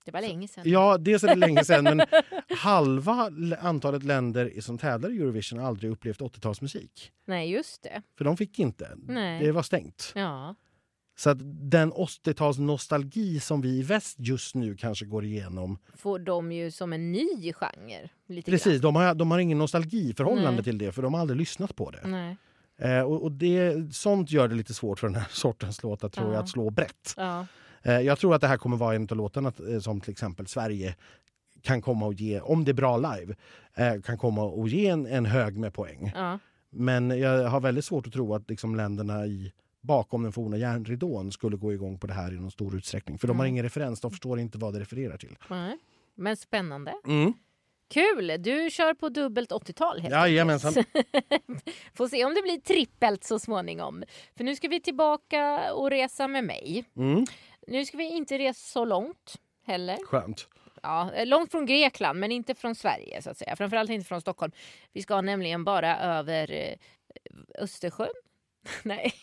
Det var länge sedan. Ja, dels är det länge sedan, men halva antalet länder som tävlar i Eurovision har aldrig upplevt 80-talsmusik. Nej, just det. För de fick inte. Nej. Det var stängt. Ja. Så att den 80-talsnostalgi som vi i väst just nu kanske går igenom. Får de ju som en ny genre. Precis, de har, de har ingen nostalgiförhållande Nej. till det för de har aldrig lyssnat på det. Nej. Eh, och och det, sånt gör det lite svårt för den här sortens låtar tror jag Ja. att slå brett. Ja. Eh, jag tror att det här kommer vara en av låtarna eh, som till exempel Sverige kan komma och ge, om det är bra live, eh, kan komma och ge en, en hög med poäng. Ja. Men jag har väldigt svårt att tro att liksom länderna i, bakom den forna järnridån skulle gå igång på det här i någon stor utsträckning. För de har Mm. ingen referens, de förstår inte vad det refererar till. Nej. Men spännande. Mm. Kul! Du kör på dubbelt 80-tal helt Jajamensan. Får se om det blir trippelt så småningom. För nu ska vi tillbaka och resa med mig. Mm. Nu ska vi inte resa så långt heller. Skönt. Ja, eh, långt från Grekland men inte från Sverige så att säga. Framförallt inte från Stockholm. Vi ska nämligen bara över eh, Östersjön. Nej,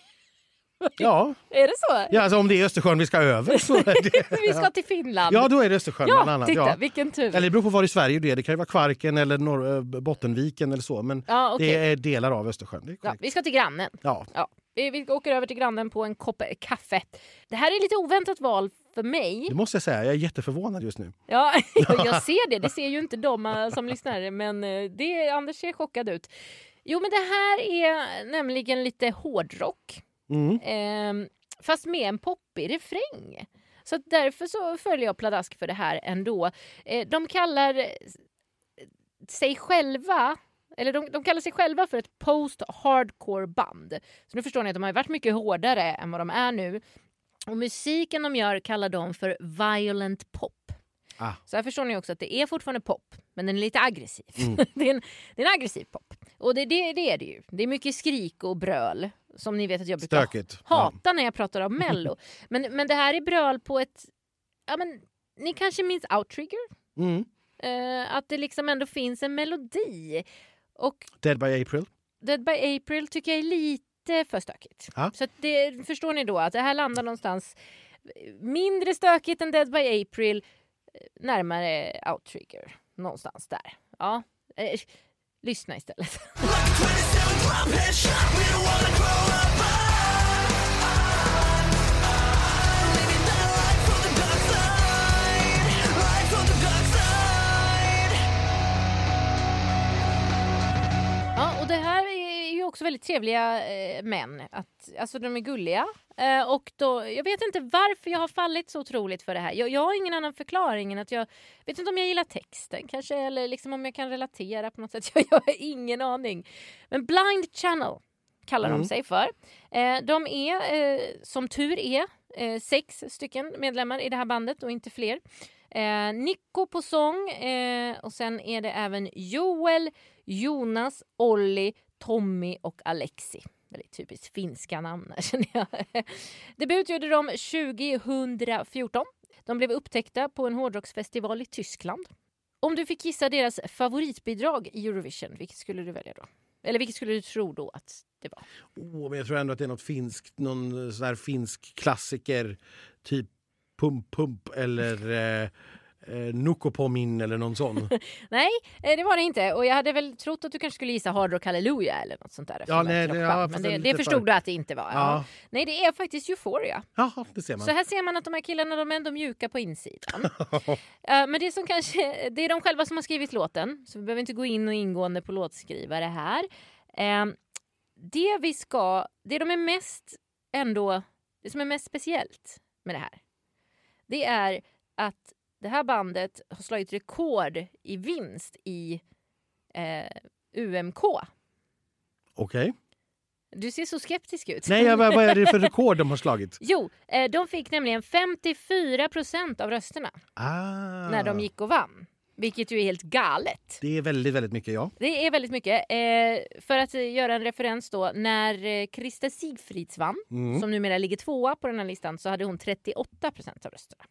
Ja. är det så? ja, alltså om det är Östersjön vi ska över så är det... Vi ska till Finland. Ja, då är det Östersjön ja annat. titta Ja. vilken tur. Eller det beror på var i Sverige det är. Det kan ju vara Kvarken eller Norr, eh, Bottenviken eller så. Men Ja, okej. det är delar av Östersjön. Ja, vi ska till grannen. Ja. Ja, vi, vi åker över till grannen på en kopp kaffe. Det här är lite oväntat val för mig. Det måste jag säga, jag är jätteförvånad just nu. Ja, jag ser det. Det ser ju inte de eh, som lyssnar. Men eh, det, Anders ser chockad ut. Jo, men det här är nämligen lite hårdrock. Mm. Eh, fast med en poppig refräng. Så därför så följer jag pladask för det här ändå. Eh, de kallar sig själva eller de, de kallar sig själva för ett post-hardcore band. Så nu förstår ni att de har varit mycket hårdare än vad de är nu. Och musiken de gör kallar de för violent pop. Ah. Så här förstår ni också att det är fortfarande pop, men den är lite aggressiv. det, är en, det är en aggressiv pop. Och det, det, det är det ju. Det är mycket skrik och bröl. Som ni vet att jag brukar Stökigt. hata när jag pratar om mello. men, men det här är bröl på ett... Ja, men, ni kanske minns Outrigger? Ja. Mm. Eh, att det liksom ändå finns en melodi. Och Dead by April. Dead by April tycker jag är lite för stökigt. Ja. Så att det, förstår ni då att det här landar någonstans mindre stökigt än Dead by April, närmare Outrigger. Någonstans där. Ja. Eh, lyssna istället. Ja, väldigt trevliga eh, män. Att, alltså de är gulliga. Eh, och då, jag vet inte varför jag har fallit så otroligt för det här. Jag, jag har ingen annan förklaring än att jag vet inte om jag gillar texten kanske eller liksom om jag kan relatera på något sätt. Jag, jag har ingen aning. Men Blind Channel kallar Mm. de sig för. Eh, de är, eh, som tur är, eh, sex stycken medlemmar i det här bandet och inte fler. Eh, Nico på sång eh, och sen är det även Joel, Jonas, Olli, Tommy och Alexi. Väldigt typiskt finska namn här, känner jag. Debut gjorde de 2014. De blev upptäckta på en hårdrocksfestival i Tyskland. Om du fick gissa deras favoritbidrag i Eurovision, vilket skulle du välja då? Eller vilket skulle du tro då att det var? Oh, men jag tror ändå att det är något finskt, någon sån här finsk klassiker. Typ Pump Pump eller eh, eh, Nukopomin eller någon sån. Nej, eh, det var det inte. Och jag hade väl trott att du kanske skulle gissa Hard Rock Hallelujah eller något sånt där. är nej, det- ja, Men det, det förstod för- du att det inte var. Ja. Ja. Nej, det är faktiskt Euphoria. Jaha, det ser man. Så här ser man att de här killarna de är ändå mjuka på insidan. Men det som kanske, det är de själva som har skrivit låten, så vi behöver inte gå in och ingående på låtskrivare här. Eh, det vi ska, det de är mest ändå, det som är mest speciellt med det här, det är att det här bandet har slagit rekord i vinst i eh, UMK. Okej. Du ser så skeptisk ut. Nej, vad vad är det för rekord de har slagit? Jo, eh, de fick nämligen 54 procent av rösterna Ah, när de gick och vann. Vilket ju är helt galet. Det är väldigt, väldigt mycket, ja. Det är väldigt mycket. Eh, för att eh, göra en referens då, när eh, Krista Sigfrids vann, Mm. som numera ligger tvåa på den här listan, så hade hon 38 procent av rösterna.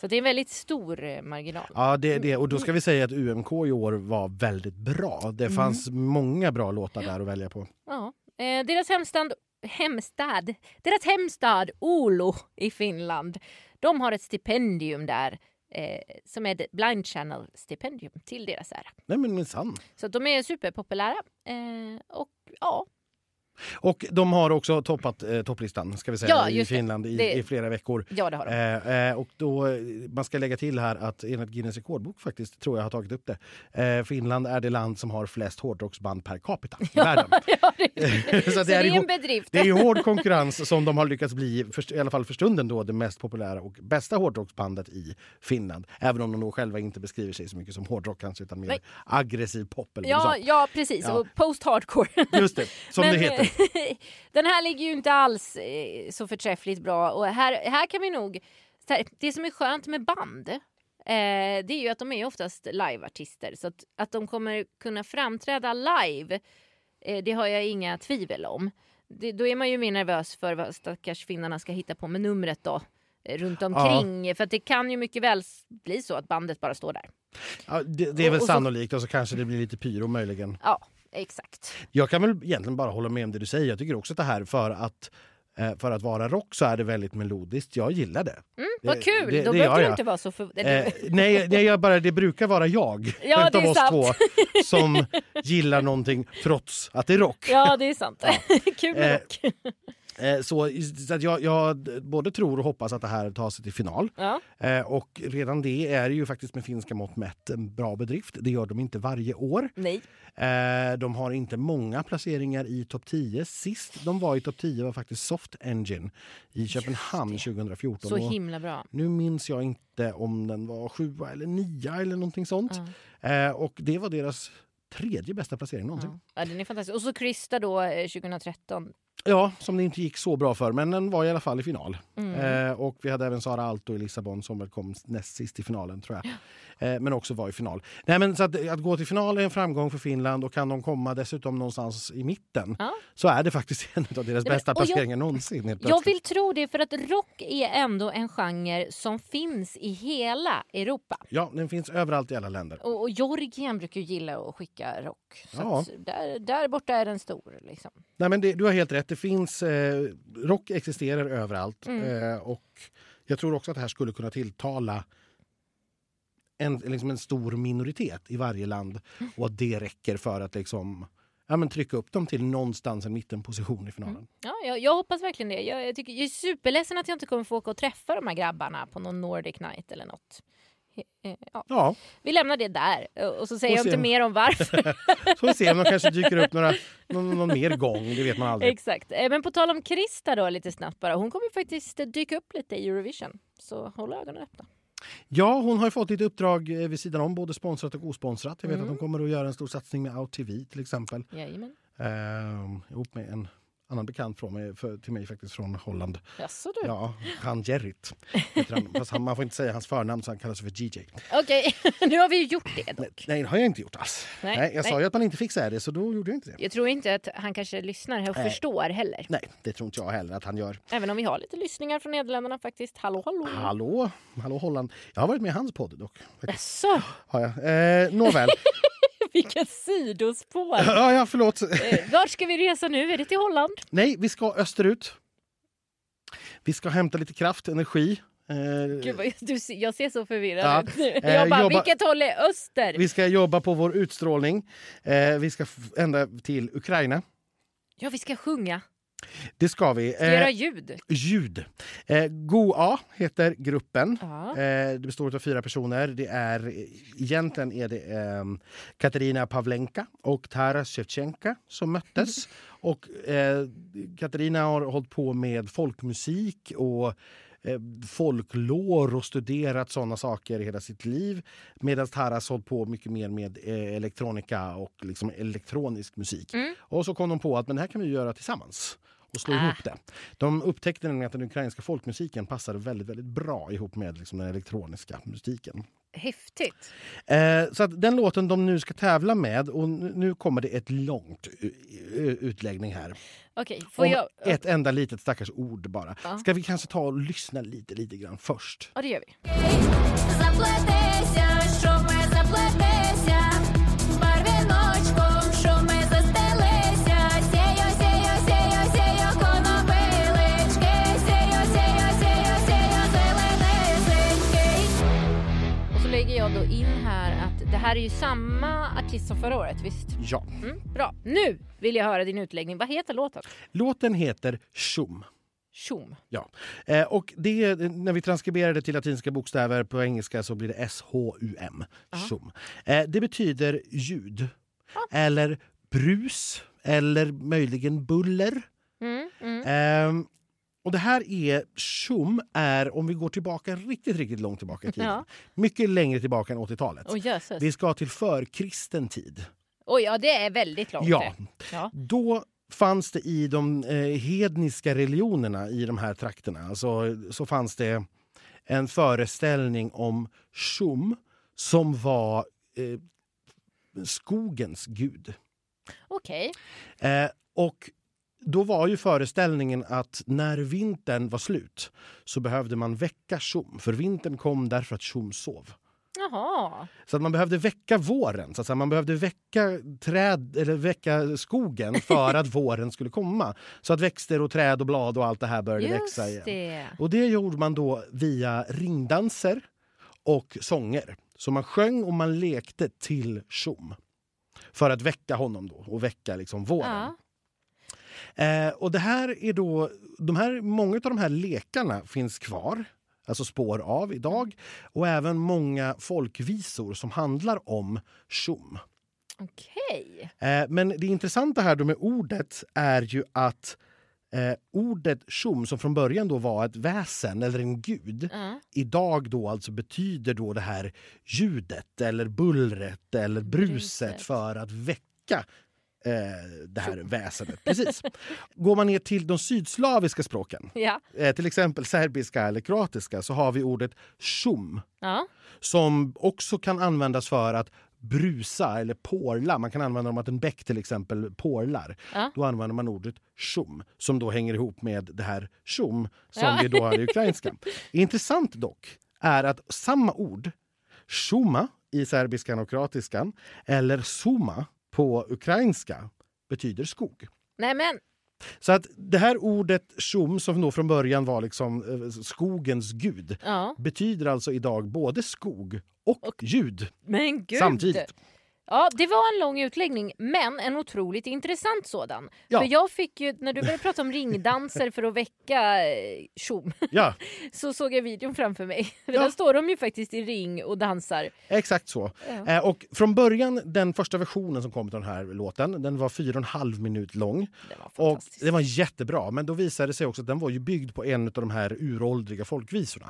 Så det är en väldigt stor eh, marginal. Ja, det, det, och då ska vi säga att UMK i år var väldigt bra. Mm. Det fanns många bra låtar där att välja på. Ja. Eh, deras hemstad, hemstad, deras hemstad Oulu i Finland, de har ett stipendium där eh, som är ett Blind Channel stipendium till deras ära. Nej men minsann. Så de är superpopulära. Eh, och ja, Och de har också toppat eh, topplistan ska vi säga, Ja, i det. Finland i, Det- i flera veckor. ja det har de. Eh, eh, och då, man ska lägga till här att enligt Guinness rekordbok faktiskt, tror jag har tagit upp det. Eh, Finland är det land som har flest hårdrocksband per capita i världen. ja, det, Så så att det är en bedrift. det är hård konkurrens som de har lyckats bli, för, i alla fall för stunden, då, det mest populära och bästa hårdrocksbandet i Finland. Även om de då själva inte beskriver sig så mycket som hårdrock kanske, utan mer Nej. aggressiv pop. Eller Ja, ja, precis. Ja. Och post-hardcore. Just det, som Men, det heter. den här ligger ju inte alls eh, så förträffligt bra. Och här, här kan vi nog... Det som är skönt med band eh, det är ju att de är oftast liveartister. Så att, att de kommer kunna framträda live, eh, det har jag inga tvivel om. Det, då är man ju mer nervös för vad stackars finnarna ska hitta på med numret då eh, runt omkring. För att det kan ju mycket väl bli så att bandet bara står där. Ja, det, det är väl och så- sannolikt och så kanske det blir lite pyro möjligen. Ja, exakt. Jag kan väl egentligen bara hålla med om det du säger. Jag tycker också att det här för att eh, för att vara rock så är det väldigt melodiskt. Jag gillar det. Mm, vad kul! det- då det behöver gör du inte vara så för... Eh, nej, nej jag bara, det brukar vara jag Ja, utav är oss sant. två som gillar någonting trots att det är rock. Ja, det är sant. Kul med Eh, rock. Eh, så så att jag, jag både tror och hoppas att det här tar sig till final. Ja. Eh, och redan det är ju faktiskt med finska mått mätt en bra bedrift. Det gör de inte varje år. Nej. Eh, de har inte många placeringar i topp 10. Sist de var i topp 10 var faktiskt Soft Engine i Köpenhamn 2014. Så himla bra. nu minns jag inte om den var sjua eller nia eller någonting sånt. Eh, och det var deras tredje bästa placering någonsin. Ja. ja, den är fantastisk. Och så Krista då eh, 2013. Ja, som det inte gick så bra för, men den var i alla fall i final. Mm. Eh, och vi hade även Sara Alto i Lissabon som väl kom näst sist i finalen tror jag. Eh, men också var i final. Nej, men så att, att gå till final är en framgång för Finland och kan de komma dessutom någonstans i mitten Ja. så är det faktiskt en av deras men- bästa och jag- placeringar någonsin. Jag vill tro det för att rock är ändå en genre som finns i hela Europa. Ja, den finns överallt i alla länder. Och, och Georgien brukar gilla att skicka rock. Ja. att där, där borta är den stor. Liksom. Nej, men det, du har helt rätt. Det finns, eh, rock existerar överallt. Mm. Eh, och jag tror också att det här skulle kunna tilltala en, liksom en stor minoritet i varje land. Och att det räcker för att liksom, ja, men trycka upp dem till någonstans en mittenposition i finalen. Ja, jag, jag hoppas verkligen det. Jag, jag, tycker, jag är superledsen att jag inte kommer få åka och träffa de här grabbarna på någon Nordic night eller något. Eh, Ja, Ja, vi lämnar det där och så säger Och jag inte sen- mer om varför. så vi ser om de kanske dyker upp några, någon, någon mer gång. Det vet man aldrig. Exakt. Eh, Men på tal om Krista då lite snabbt bara. Hon kommer faktiskt dyka upp lite i Eurovision. Så håll ögonen öppna. Ja, hon har ju fått lite uppdrag eh, vid sidan om, både sponsrat och osponsrat. Jag vet Mm. att hon kommer att göra en stor satsning med Out TV till exempel. Jajamän. Eh, ihop med en annan bekant från mig, för, till mig faktiskt från Holland. Jaså du? Ja, han Gerrit. han. Fast han, man får inte säga hans förnamn så han kallas för DJ. Okej, nu har vi ju gjort det Nej, dock. nej, det har jag inte gjort alls. Nej, Nej, jag sa nej. ju att man inte fick säga det så då gjorde jag inte det. Jag tror inte att han kanske lyssnar och Nej. förstår heller. Nej, det tror inte jag heller att han gör. Även om vi har lite lyssningar från Nederländerna faktiskt. Hallå hallå. Hallå, hallå Holland. Jag har varit med i hans podd dock. Jaså, Har jag. Eh, nåväl. vilka sidospår. ja, ja, förlåt. Eh, Vart ska vi resa nu? Är det till Holland? Nej, vi ska österut. Vi ska hämta lite kraft, energi. Eh, Gud, vad, du, jag ser så förvirrad Ja, ut nu. eh, Jag bara, jobba- vilket håll är öster? vi ska jobba på vår utstrålning. Vi ska ända till Ukraina. Ja, vi ska sjunga. Det ska vi. Ska göra Eh, ljud. ljud. Eh, GoA heter gruppen. Ja. Eh, det består av fyra personer. Det är, egentligen är det eh, Katarina Pavlenka och Taras Shevchenka som möttes. Och, eh, Katarina har hållit på med folkmusik och eh, folklor och studerat såna saker hela sitt liv. Medan Taras hållit på mycket mer med eh, elektronika och liksom elektronisk musik. Mm. Och så kom de på att men det här kan vi göra tillsammans och slå Ah. ihop det. De upptäckte nämligen att den ukrainska folkmusiken passade väldigt, väldigt bra ihop med liksom den elektroniska musiken. Häftigt. Eh, så att den låten de nu ska tävla med, och nu kommer det ett långt utläggning här. Okej, får Om jag... ett enda litet stackars ord bara. Ja. Ska vi kanske ta och lyssna lite, lite grann först? Ja, det gör vi. Här är ju samma artist som förra året, visst? Ja. Mm, bra. Nu vill jag höra din utläggning. Vad heter låten? Låten heter Shum. Tjom. Ja. Eh, och det, när vi transkriberar det till latinska bokstäver på engelska så blir det S-H-U-M. Shum. Eh, det betyder ljud. Eller brus. Eller möjligen buller. Mm, mm. Ehm, och det här är... Shum är, om vi går tillbaka riktigt, riktigt långt tillbaka i tiden. Ja. Mycket längre tillbaka än 80-talet. Oj, jösses. Vi ska till förkristen tid. Oj, ja det är väldigt långt. Ja. ja. Då fanns det i de eh, hedniska religionerna i de här trakterna alltså, så fanns det en föreställning om Shum som var eh, skogens gud. Okej. Eh, och då var ju föreställningen att när vintern var slut så behövde man väcka Shum, för vintern kom därför att Shum sov. Jaha. Så att man behövde väcka våren, så att säga. man behövde väcka, träd, eller väcka skogen för att våren skulle komma. Så att växter och träd och blad och allt det här började Just växa igen. det. Och det gjorde man då via ringdanser och sånger. Så man sjöng och man lekte till Shum. För att väcka honom då och väcka liksom våren. Ja. Eh, och det här är då, de här, många av de här lekarna finns kvar, alltså spår av idag. Och även många folkvisor som handlar om tjom. Okej. Eh, men det intressanta här då med ordet är ju att eh, ordet tjom som från början då var ett väsen eller en gud Ja. idag då alltså betyder då det här ljudet eller bullret eller bruset, Bruset. för att väcka eh, det här väsendet. Precis. Går man ner till de sydslaviska språken, Ja. eh, till exempel serbiska eller kroatiska, så har vi ordet shum ja. som också kan användas för att brusa eller porla. Man kan använda om att en bäck till exempel porlar. Ja. Då använder man ordet shum som då hänger ihop med det här shum som Ja. vi då har i ukrainska. Intressant dock är att samma ord, shuma i serbiskan och kroatiskan eller suma på ukrainska betyder skog. Nej men, Så att det här ordet shum som då från början var liksom eh, skogens gud ja. betyder alltså idag både skog och, ljud Men gud. samtidigt. Ja, det var en lång utläggning, men en otroligt intressant sådan. Ja. För jag fick ju, när du började prata om ringdanser för att väcka eh, tjom, Ja, så såg jag videon framför mig. För Ja. Där står de ju faktiskt i ring och dansar. exakt så. Ja. Eh, och från början, den första versionen som kom av den här låten, den var fyra och en halv minut lång. Det var Och den var jättebra, men då visade det sig också att den var ju byggd på en av de här uråldriga folkvisorna.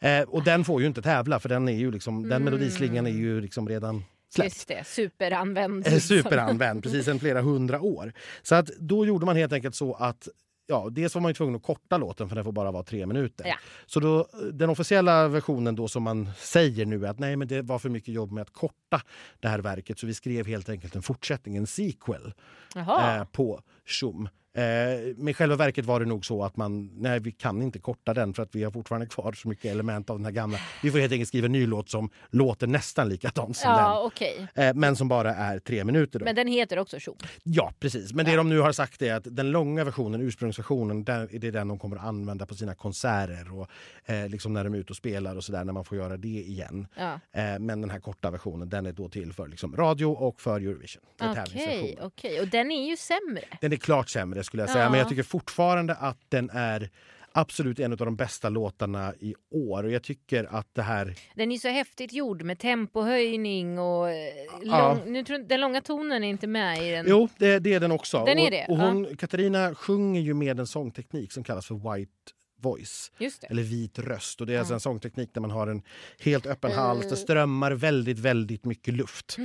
Eh, och den får ju inte tävla, för den, är ju liksom, den melodislingan är ju liksom redan släppt. Just det, superanvänd. Eh, Superanvänd, precis sedan flera hundra år. Så att då gjorde man helt enkelt så att Ja, dels var man ju tvungen att korta låten för den får bara vara tre minuter. Ja. Så då, den officiella versionen då som man säger nu är att nej men det var för mycket jobb med att korta det här verket så vi skrev helt enkelt en fortsättning, en sequel eh, på Shum. Eh, med själva verket var det nog så att man, nej vi kan inte korta den för att vi har fortfarande kvar så mycket element av den här gamla. Vi får helt enkelt skriva en ny låt som låter nästan likadant som Ja, den. Eh, men som bara är tre minuter. Då. Men den heter också tjom. Ja, precis. Men det de nu har sagt är att den långa versionen, ursprungsversionen, är det den de kommer att använda på sina konserter och eh, liksom när de är ute och spelar och sådär, när man får göra det igen. Ja. Eh, men den här korta versionen, den är då till för liksom radio och för Eurovision. Är Okej, tävlingsversionen. okej. Och den är ju sämre. Den är klart sämre skulle jag säga, Ja. men jag tycker fortfarande att den är absolut en av de bästa låtarna i år. Och jag tycker att det här... Den är så häftigt gjord med tempohöjning och eh, Ja. lång, nu tror, jag- den långa tonen är inte med i den. Jo, det, det är den också. Den är det, och hon, Katarina sjunger ju med en sångteknik som kallas för white voice. Eller vit röst. Och det är alltså Ja. en sångteknik där man har en helt öppen Mm. hals. Det strömmar väldigt, väldigt mycket luft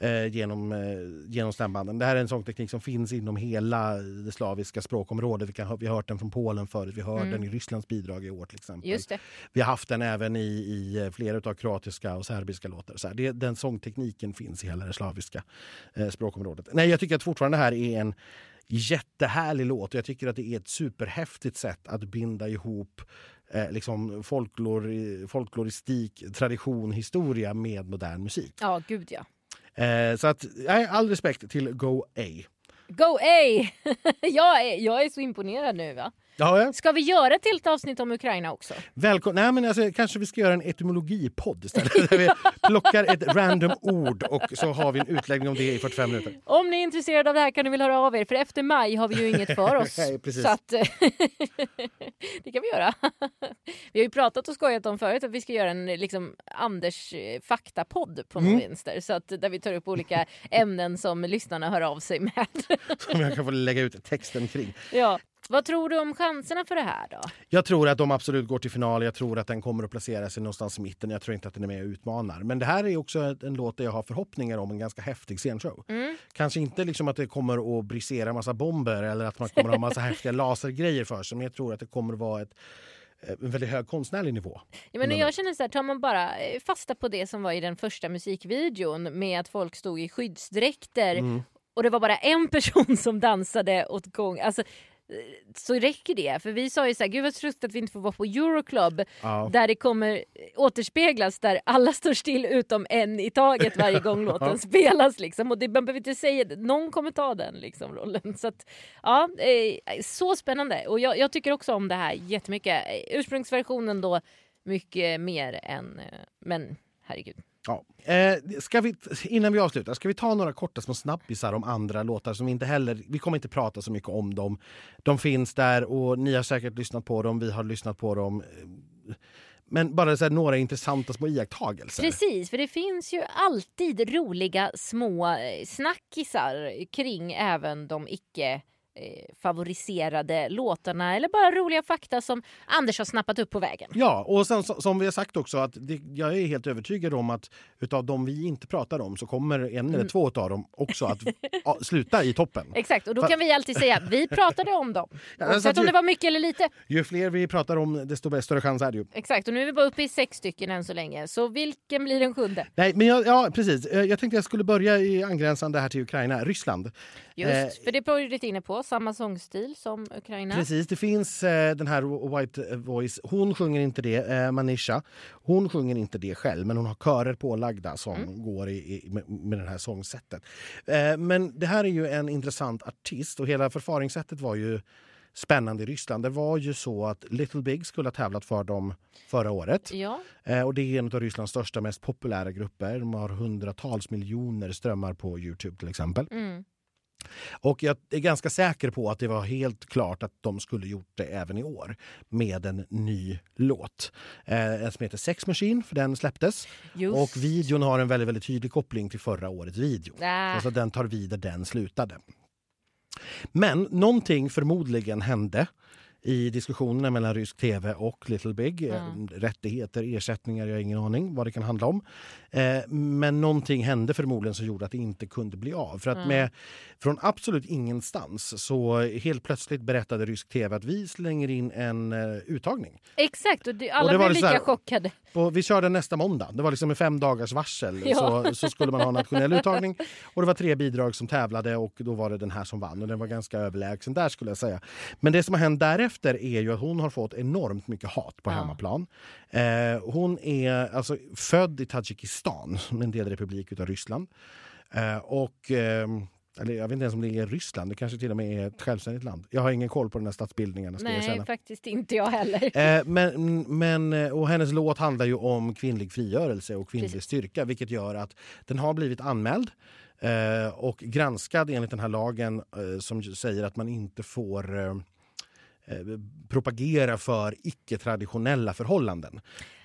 eh, genom, eh, genom stämbanden. Det här är en sångteknik som finns inom hela det slaviska språkområdet. Vi, kan, vi har hört den från Polen förut, vi hör Mm. den i Rysslands bidrag i år till exempel. Just det. Vi har haft den även i, i eh, flera av kroatiska och serbiska låtar. Så här, det, den sångtekniken finns i hela det slaviska eh, språkområdet. Nej, jag tycker att fortfarande det här är en jättehärlig låt. och Jag tycker att det är ett superhäftigt sätt att binda ihop eh, liksom folklor, folkloristik, tradition, historia med modern musik. Ja, gud ja. Eh, så att, nej, all respekt till Go A. Go A! jag, är, jag är så imponerad nu va. Ja, ja. Ska vi göra ett helt avsnitt om Ukraina också? Välkom- Nej, men alltså, kanske vi ska göra en etymologipodd istället. Där vi plockar ett random ord och så har vi en utläggning om det i 45 minuter. Om ni är intresserade av det här kan ni väl höra av er för efter maj har vi ju inget för oss. Nej, precis. Så att, det kan vi göra. vi har ju pratat och skojat om förut att vi ska göra en liksom, Anders eh, faktapodd på Mm. vänster. Så att, där vi tar upp olika ämnen som lyssnarna hör av sig med. Som jag kan få lägga ut texten kring. ja. Vad tror du om chanserna för det här då? Jag tror att de absolut går till final. Jag tror att den kommer att placera sig någonstans i mitten. Jag tror inte att den är med och utmanar. Men det här är också en låt där jag har förhoppningar om en ganska häftig scenshow. Mm. Kanske inte liksom att det kommer att brisera massa bomber eller att man kommer att ha massa häftiga lasergrejer för sig. Men jag tror att det kommer att vara ett, eh, en väldigt hög konstnärlig nivå. Ja, men jag känner så här, tar man bara eh, fasta på det som var i den första musikvideon med att folk stod i skyddsdräkter Mm. och det var bara en person som dansade åt gång. Alltså, så räcker det. För vi sa ju så här, gud vad trist att vi inte får vara på Euroclub Ja. där det kommer återspeglas där alla står still utom en i taget varje gång låten spelas. Liksom. Och det, man behöver inte säga det, någon kommer ta den liksom, rollen. Så att, ja, eh, så spännande. Och jag, jag tycker också om det här jättemycket. Eh, Ursprungsversionen då mycket mer än, eh, men herregud. Ja. Eh, ska vi, innan vi avslutar, ska vi ta några korta små snabbisar om andra låtar som vi inte heller... Vi kommer inte prata så mycket om dem. De finns där och ni har säkert lyssnat på dem, vi har lyssnat på dem. Men bara så här, några intressanta små iakttagelser. Precis, för det finns ju alltid roliga små eh, snackisar kring även de icke favoriserade låtarna eller bara roliga fakta som Anders har snappat upp på vägen. Ja, och sen som vi har sagt också att det, jag är helt övertygad om att utav de vi inte pratar om så kommer en Mm. eller två av dem också att ja, sluta i toppen. Exakt, och då kan vi alltid säga vi pratade om dem. Ja, alltså Oavsett att om ju- det var mycket eller lite. Ju fler vi pratar om desto större chans är det ju. Exakt, och nu är vi bara uppe i sex stycken än så länge. Så vilken blir den sjunde? Nej, men jag, ja, precis. Eh, Jag tänkte jag skulle börja i angränsande här till Ukraina, Ryssland. Just, Eh, för det var ju lite inne på, samma sångstil som Ukraina. Precis, det finns eh, den här White Voice. Hon sjunger inte det, eh, Manisha. Hon sjunger inte det själv, men hon har körer pålagda som Mm. går i, i, med, med det här sångsättet. Eh, men det här är ju en intressant artist och hela förfaringssättet var ju spännande i Ryssland. Det var ju så att Little Big skulle ha tävlat för dem förra året. Ja, Eh, och det är en av Rysslands största, mest populära grupper. De har hundratals miljoner strömmar på Youtube till exempel. mm. Och jag är ganska säker på att det var helt klart att de skulle gjort det även i år med en ny låt. Eh, en som heter Sex Machine, för den släpptes. just. Och videon har en väldigt, väldigt tydlig koppling till förra årets video. Ah. Alltså den tar vid där den slutade. Men någonting förmodligen hände i diskussionerna mellan rysk tv och Little Big. Eh, Rättigheter, ersättningar, jag har ingen aning vad det kan handla om. Eh, men någonting hände förmodligen som gjorde att det inte kunde bli av. För att med, från absolut ingenstans så helt plötsligt berättade rysk tv att vi slänger in en eh, uttagning. Exakt, och det, alla Och det var blev lika här- chockade. Och vi körde nästa måndag. Det var liksom med fem dagars varsel Ja. så, så skulle man ha nationell uttagning. Och det var tre bidrag som tävlade och då var det den här som vann. Och den var ganska överlägsen där skulle jag säga. Men det som har hänt därefter är ju att hon har fått enormt mycket hat på Ja. hemmaplan. Eh, hon är alltså född i Tadzjikistan, en delrepublik utav Ryssland. Eh, och... ehm, eller jag vet inte ens om det är Ryssland, det kanske till och med är ett självständigt land. Jag har ingen koll på den här stadsbildningarna. Ska jag Nej, säga. faktiskt inte jag heller. Eh, men, men, eh, och hennes låt handlar ju om kvinnlig frigörelse och kvinnlig Precis. styrka vilket gör att den har blivit anmäld eh, och granskad enligt den här lagen eh, som säger att man inte får eh, eh, propagera för icke-traditionella förhållanden.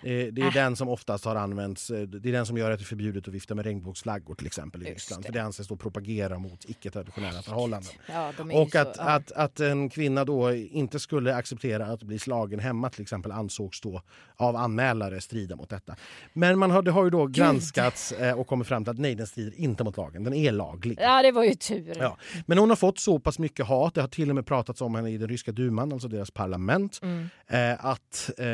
Eh, det är Äh. den som oftast har använts. eh, Det är den som gör att det är förbjudet att vifta med regnbågsflaggor till exempel i Just Ryssland. det. För det anses då propagera mot icke-traditionella förhållanden. Ja, Och så, att, ja. att, att en kvinna då inte skulle acceptera att bli slagen hemma till exempel ansågs då av anmälare strida mot detta. Men man har, det har ju då granskats eh, och kommit fram till att nej, den strider inte mot lagen. Den är laglig. ja, det var ju tur. Ja. Men hon har fått så pass mycket hat, det har till och med pratats om henne i den ryska duman, alltså deras parlament, Mm. att eh,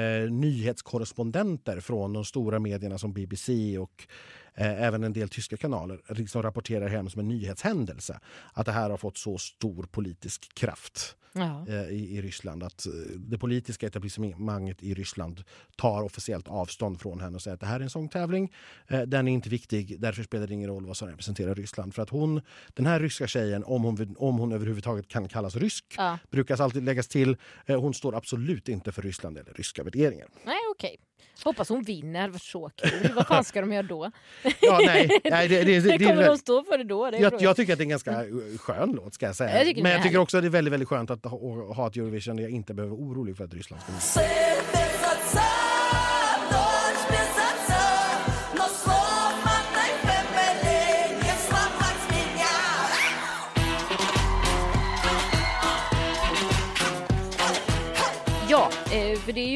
nyhetskorrespondenter från de stora medierna som BBC och eh, även en del tyska kanaler liksom rapporterar hem som en nyhetshändelse att det här har fått så stor politisk kraft Ja. eh, i, i Ryssland att eh, det politiska etablissemanget i Ryssland tar officiellt avstånd från henne och säger att det här är en sångtävling. Eh, den är inte viktig, därför spelar det ingen roll vad som representerar Ryssland. För att hon, den här ryska tjejen, om hon, om hon överhuvudtaget kan kallas rysk, Ja. brukas alltid läggas till. Eh, hon står absolut inte för Ryssland eller ryska värderingar. Nej, okej. Hoppas hon vinner, det var så kul. Vad fan ska de göra då? Ja, nej, nej, det, det, det, Kommer de stå för det då? Det jag, jag tycker att det är en ganska eh, skön låt ska jag säga. Jag Men jag tycker också att det är väldigt, väldigt skönt att ha, ha ett Eurovision där jag inte behöver vara orolig för att Ryssland ska vinna.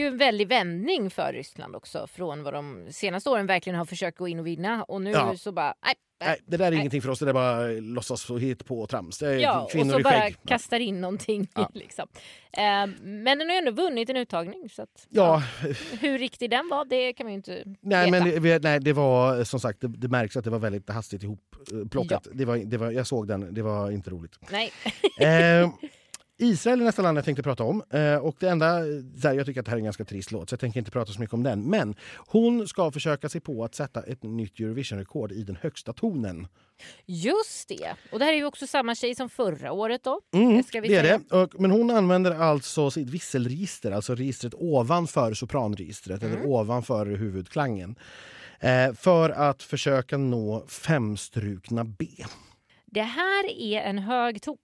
Ju en väldig vändning för Ryssland också från vad de senaste åren verkligen har försökt gå in och vinna och nu Ja. så bara nej. Nej, det där är Nej. ingenting för oss. Det är bara låtsas och hit på och trams. Det är Ja, och kvinnor så i bara skägg. Ja. kastar in någonting. Ja. Liksom. Eh, men den har ju ändå vunnit en uttagning. Så att, Ja, Hur riktig den var, det kan man ju inte nej, veta. men vi- nej, det var som sagt, det, det märks att det var väldigt hastigt ihopplockat. Det var, det var, jag såg den, det var inte roligt. Nej. Eh, Israel är nästa land jag tänkte prata om. Eh, och det enda, så här, jag tycker att det här är en ganska trist låt så jag tänker inte prata så mycket om den. Men hon ska försöka sig på att sätta ett nytt Eurovision-rekord i den högsta tonen. Just det. Och det här är ju också samma tjej som förra året då. Mm, vi det är det. Och, men hon använder alltså sitt visselregister, alltså registret ovanför sopranregistret Mm. eller ovanför huvudklangen. Eh, för att försöka nå femstrukna B. Det här är en hög ton.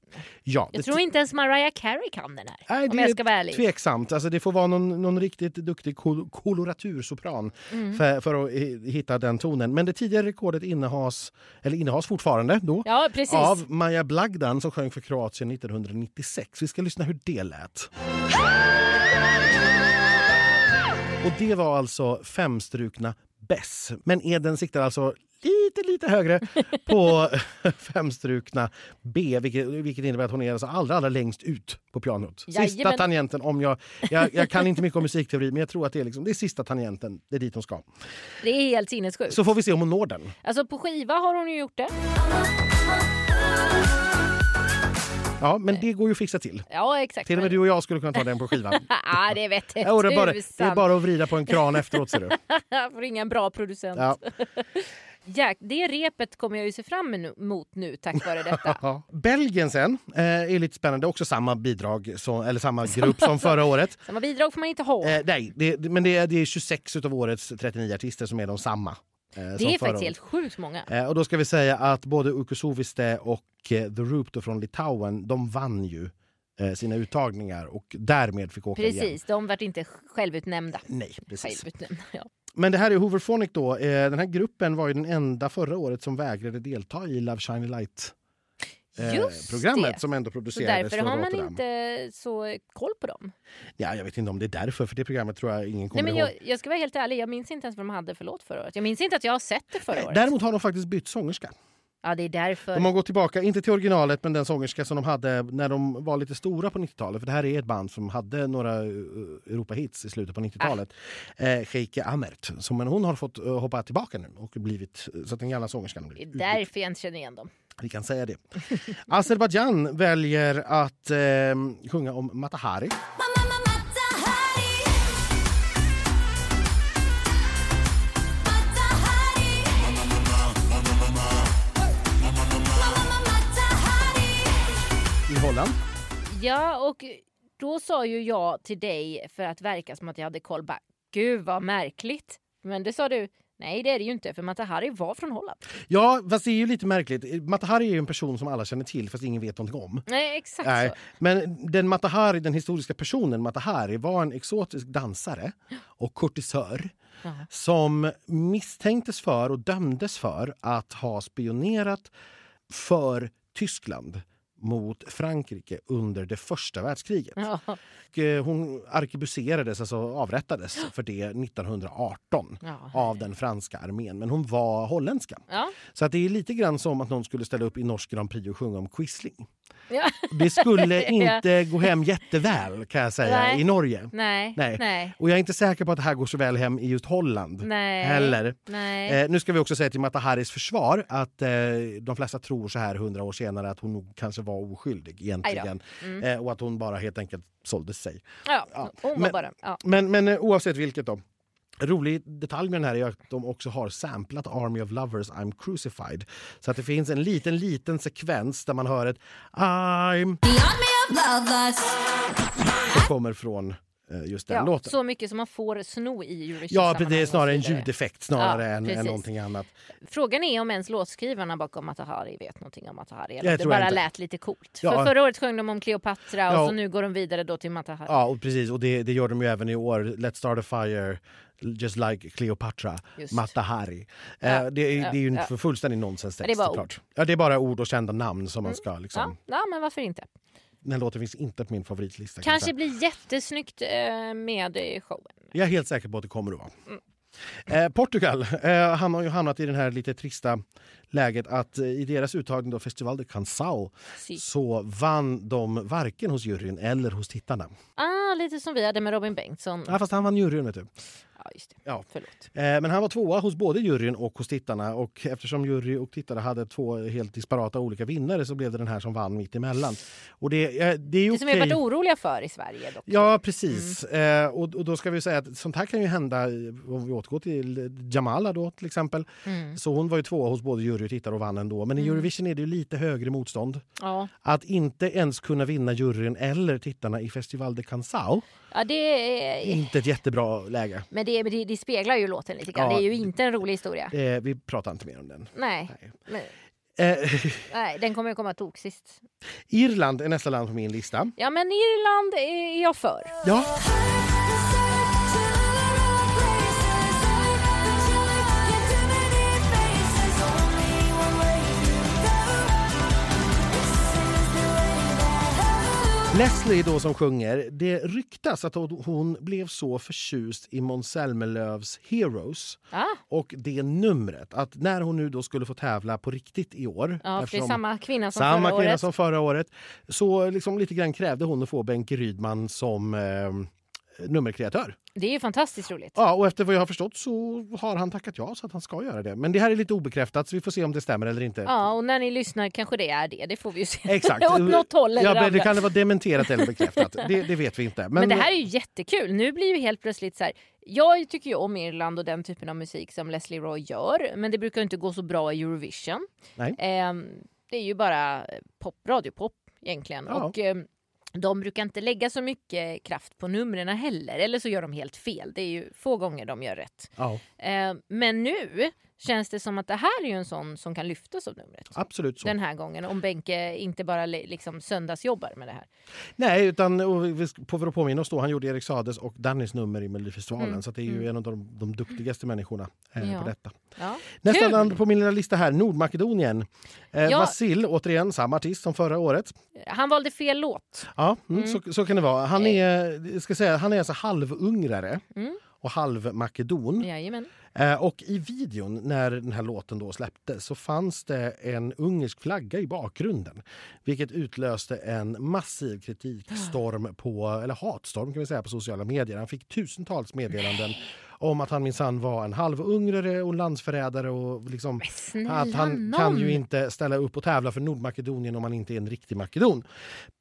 Ja, Jag tror inte ens Mariah Carey kan den här. Nej, om det jag är ska vara ärlig. tveksamt. Alltså, det får vara någon, någon riktigt duktig kol koloratursopran Mm. för, för att hi- hitta den tonen. Men det tidigare rekordet innehas, eller innehas fortfarande då, Ja, av Maja Blagdan som sjöng för Kroatien 1996. Vi ska lyssna hur det lät. Och det var alltså femstrukna Bess. Men Eden siktar alltså lite, lite högre på femstrukna B, vilket, vilket innebär att hon är alltså allra, allra längst ut på pianot. Sista Jajamän. tangenten, om jag, jag, jag kan inte mycket om musikteori, men jag tror att det är, liksom, det är sista tangenten, det är dit hon ska. Det är helt sinnessjukt. Så får vi se om hon når den. Alltså på skiva har hon ju gjort det. Ja, men det går ju att fixa till. Ja, exakt. Till och med du och jag skulle kunna ta den på skivan. Ja, det vet jag. Ja, det, är bara, det är bara att vrida på en kran efteråt. Ser du. Får ringa en bra producent. Ja. Jack, det repet kommer jag ju se fram emot nu tack vare detta. Belgien sen eh, är lite spännande. Också samma bidrag, som, eller samma grupp som förra året. Samma bidrag får man inte ha. Eh, nej, det, men det är, det är 26 av årets 39 artister som är de samma. Eh, det är faktiskt helt sjukt många. Eh, och då ska vi säga att både Uku Suviste och eh, The Roop från Litauen, de vann ju eh, sina uttagningar och därmed fick åka igen. Precis, de vart inte självutnämnda. Nej, precis. Självutnämnda, ja. Men det här är Hooverphonic då. Eh, den här gruppen var ju den enda förra året som vägrade delta i Love Shiny Light eh, Just programmet det. som ändå Så producerades därför från har man Rotterdam. inte så koll på dem. Ja, jag vet inte om det är därför, för det programmet tror jag ingen Nej, kommer men ihåg. jag, jag ska vara helt ärlig, jag minns inte ens vad de hade för låt förra året. Jag minns inte att jag har sett det förra året. Däremot har de faktiskt bytt sångerska. Ja, det är därför. De har gått tillbaka, inte till originalet, men den sångerska som de hade när de var lite stora på 90-talet. För det här är ett band som hade några eh, Europa-hits i slutet på 90-talet. Ah. Eh, Sheike Amert. Så, men hon har fått eh, hoppa tillbaka nu och blivit, så att den gamla sångerskan har Det är blivit därför jag inte känner igen dem. Vi kan säga det. Azerbajdzjan väljer att eh, sjunga om Matahari. Mama Holland. Ja, och då sa ju jag till dig för att verka som att jag hade koll. Bara, Gud vad märkligt. Men det sa du, nej det är det ju inte för Matahari var från Holland. Ja, fast det är ju lite märkligt. Matahari är ju en person som alla känner till fast ingen vet någonting om. Nej, exakt Nej, men den Matahari, den historiska personen Matahari var en exotisk dansare och kurtisör Jaha. som misstänktes för och dömdes för att ha spionerat för Tyskland mot Frankrike under det första världskriget. Ja. Eh, hon arkebuserades, alltså avrättades för det 1918 Ja. av den franska armén. Men hon var holländska. Ja. Så att det är lite grann som att någon skulle ställa upp i Norsk Grand Prix och sjunga om Quisling. Ja. Det skulle inte gå hem jätteväl kan jag säga Nej. i Norge. Nej. Nej. Nej. Och jag är inte säker på att det här går så väl hem i just Holland Nej. heller. Nej. Eh, nu ska vi också säga till Mataharis försvar att eh, de flesta tror så här hundra år senare att hon nog kanske var oskyldig egentligen. Mm. Eh, och att hon bara helt enkelt sålde sig. Ja, ja. hon Men- bara... Ja. Men, men eh, oavsett vilket då. Rolig detalj med den här är att de också har samplat Army of Lovers I'm Crucified. Så att det finns en liten, liten sekvens där man hör ett I'm The army of lovers som kommer från just den Ja, låten. så mycket som man får sno i Ja, Eurovision-sammanhang det är snarare en ljudeffekt snarare Ja, än, än någonting annat. Frågan är om ens låtskrivarna bakom Matahari vet någonting om Matahari. Eller Jag det bara inte. lät lite coolt. Ja. För förra året sjöng de om Cleopatra Ja. och så nu går de vidare då till Matahari. Ja, och precis. Och det, det gör de ju även i år. Let's start a fire, just like Cleopatra, Just. Matahari. Ja, Eh, det, är, ja, det är ju en ja. för fullständig nonsenstext Det är bara såklart. Ja, det är bara ord och kända namn som man ska liksom... Ja, ja, men varför inte? Den låten finns inte på min favoritlista. kan Kanske säga. blir jättesnyggt eh, med i showen. Jag är helt säker på att det kommer att vara. Mm. Eh, Portugal eh, han har ju hamnat i det här lite trista läget att eh, i deras uttagning då Festival de Canção Sy. så vann de varken hos juryn eller hos tittarna. Ah, lite som vi hade med Robin Bengtsson. Ja, fast han vann juryn vet du. Ja, just det. Ja. Förlåt. Eh, Men han var tvåa hos både juryn och hos tittarna och eftersom jury och tittare hade två helt disparata olika vinnare så blev det den här som vann mitt emellan. Och det, eh, det är Det som vi har varit oroliga för i Sverige dock. Ja, precis. Mm. Och, och då ska vi säga att sånt här kan ju hända om vi återgår till Jamala då till exempel. Mm. Så hon var ju tvåa hos både jury och tittare och vann ändå. Men i Eurovision är det ju lite högre motstånd. Ja. Att inte ens kunna vinna juryn eller tittarna i Festival de wow. Ja, det är... Inte ett jättebra läge. Men det, det, det speglar ju låten lite grann. Ja. Det är ju inte en rolig historia. Det, vi pratar inte mer om den. Nej. Nej. Eh, nej, den kommer ju komma tok sist. Irland är nästa land på min lista. Ja, men Irland är jag för. Ja, Leslie då som sjunger, det ryktas att hon- blev så förtjust i Måns Zelmerlöws Heroes Ja, och det numret att när hon nu då skulle få tävla på riktigt i år ja för det är samma kvinna som samma förra kvinna året. som förra året så liksom lite grann krävde hon att få Benke Rydman som eh, nummerkreatör. Det är ju fantastiskt roligt. Ja, och efter vad jag har förstått så har han tackat ja så att han ska göra det. Men det här är lite obekräftat så vi får se om det stämmer eller inte. Ja, och när ni lyssnar kanske det är det. Det får vi ju se. Exakt. Åt något håll eller ja, det kan det vara dementerat eller bekräftat. Det, det vet vi inte. Men, Men det här är ju jättekul. Nu blir ju helt plötsligt så här. Jag tycker ju om Irland och den typen av musik som Leslie Roy gör. Men det brukar inte gå så bra i Eurovision. Nej. Ehm, det är ju bara pop, radiopop egentligen. Ja. Och ehm, de brukar inte lägga så mycket kraft på numren heller. Eller så gör de helt fel. Det är ju få gånger de gör rätt. Ehm, men nu känns det som att det här är en sån som kan lyftas av numret. absolut så. Den här gången. Om Benke inte bara li- liksom söndagsjobbar med det här. Nej, utan vi på att påminna oss då, han gjorde Erik Sades och Dannys nummer i Melodifestivalen. Mm, Så det är ju mm. en av de, de duktigaste människorna eh, Ja. på detta. Ja. Nästa Kul! land på min lilla lista här, Nordmakedonien. Eh, Ja. Vasil, återigen samma artist som förra året. Han valde fel låt. Ja, mm, Mm. Så, så kan det vara. Han är, jag ska säga, han är alltså halvungrare Mm. Och halvmakedon. Jajamän. Eh, och i videon när den här låten då släpptes så fanns det en ungersk flagga i bakgrunden. Vilket utlöste en massiv kritikstorm på, eller hatstorm kan vi säga på sociala medier. Han fick tusentals meddelanden om att han minsann var en halvungrare och landsförrädare och liksom att han nån. kan ju inte ställa upp och tävla för Nordmakedonien om han inte är en riktig makedon.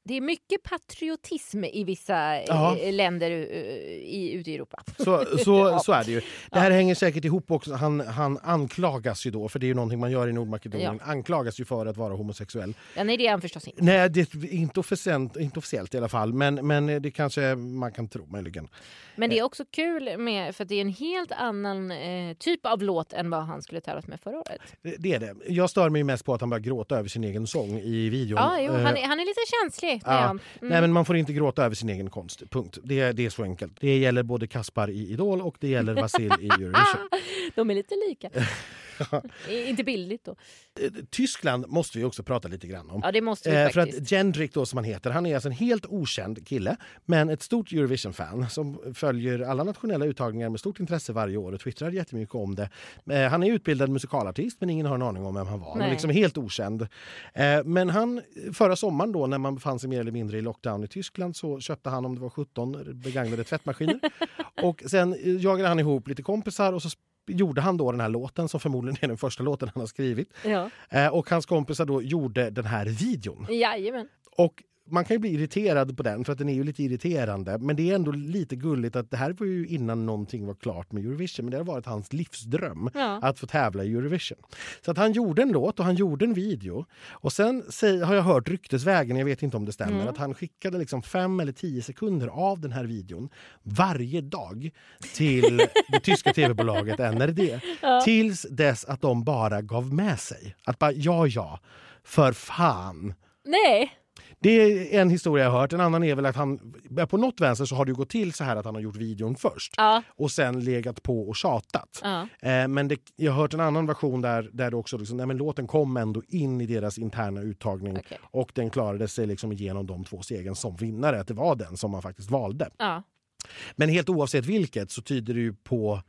Det är mycket patriotism i vissa eh, Ja. länder eh, i, ute i Europa. Så, så, så är det ju. Det här hänger säkert ihop också. Han, han anklagas ju då, för det är ju någonting man gör i Nordmakedonien, anklagas ju för att vara homosexuell. Ja, nej, det är han förstås inte. Nej, det är inte officiellt, inte officiellt i alla fall, men, men det kanske man kan tro möjligen. Men det är också kul med, för det är en helt annan eh, typ av låt än vad han skulle tävlat med förra året. Det det är det. Jag stör mig mest på att han börjar gråta över sin egen sång i videon. Ja, jo, Eh, han, är, han är lite känslig. Ja. Mm. Nej, men man får inte gråta över sin egen konst. Punkt. Det, det är så enkelt. Det gäller både Kaspar i Idol och det gäller Vasil i Eurovision. De är lite lika. Inte billigt då. Eh, Tyskland måste vi också prata lite grann om. Ja, det måste vi Eh, för att Jendrik då som han heter, han är alltså en helt okänd kille men ett stort Eurovision-fan som följer alla nationella uttagningar med stort intresse varje år och twittrar jättemycket om det. Eh, han är utbildad musikalartist men ingen har en aning om vem han var. Han är liksom helt okänd. Eh, men han, förra sommaren då när man befann sig mer eller mindre i lockdown i Tyskland så köpte han om det var 17 begagnade tvättmaskiner och sen eh, jagade han ihop lite kompisar och så gjorde han då den här låten som förmodligen är den första låten han har skrivit. Ja. Eh, och hans kompisar då gjorde den här videon. Jajamän. Och man kan ju bli irriterad på den för att den är ju lite irriterande. Men det är ändå lite gulligt att det här var ju innan någonting var klart med Eurovision. Men det har varit hans livsdröm Ja. att få tävla i Eurovision. Så att han gjorde en låt och han gjorde en video. Och sen har jag hört ryktesvägen, jag vet inte om det stämmer, Mm. att han skickade liksom fem eller tio sekunder av den här videon varje dag till det tyska tv-bolaget NRD. Tills dess att de bara gav med sig. Att bara ja, ja, för fan. Nej. Det är en historia jag har hört. En annan är väl att han... På något vänster så har det gått till så här att han har gjort videon först Ja. och sen legat på och tjatat. Ja. Eh, men det, jag har hört en annan version där, där det också liksom, nej, men låten kom ändå in i deras interna uttagning Okej. och den klarade sig liksom igenom de två stegen som vinnare. Att det var den som man faktiskt valde. ja. Men helt oavsett vilket så tyder det ju på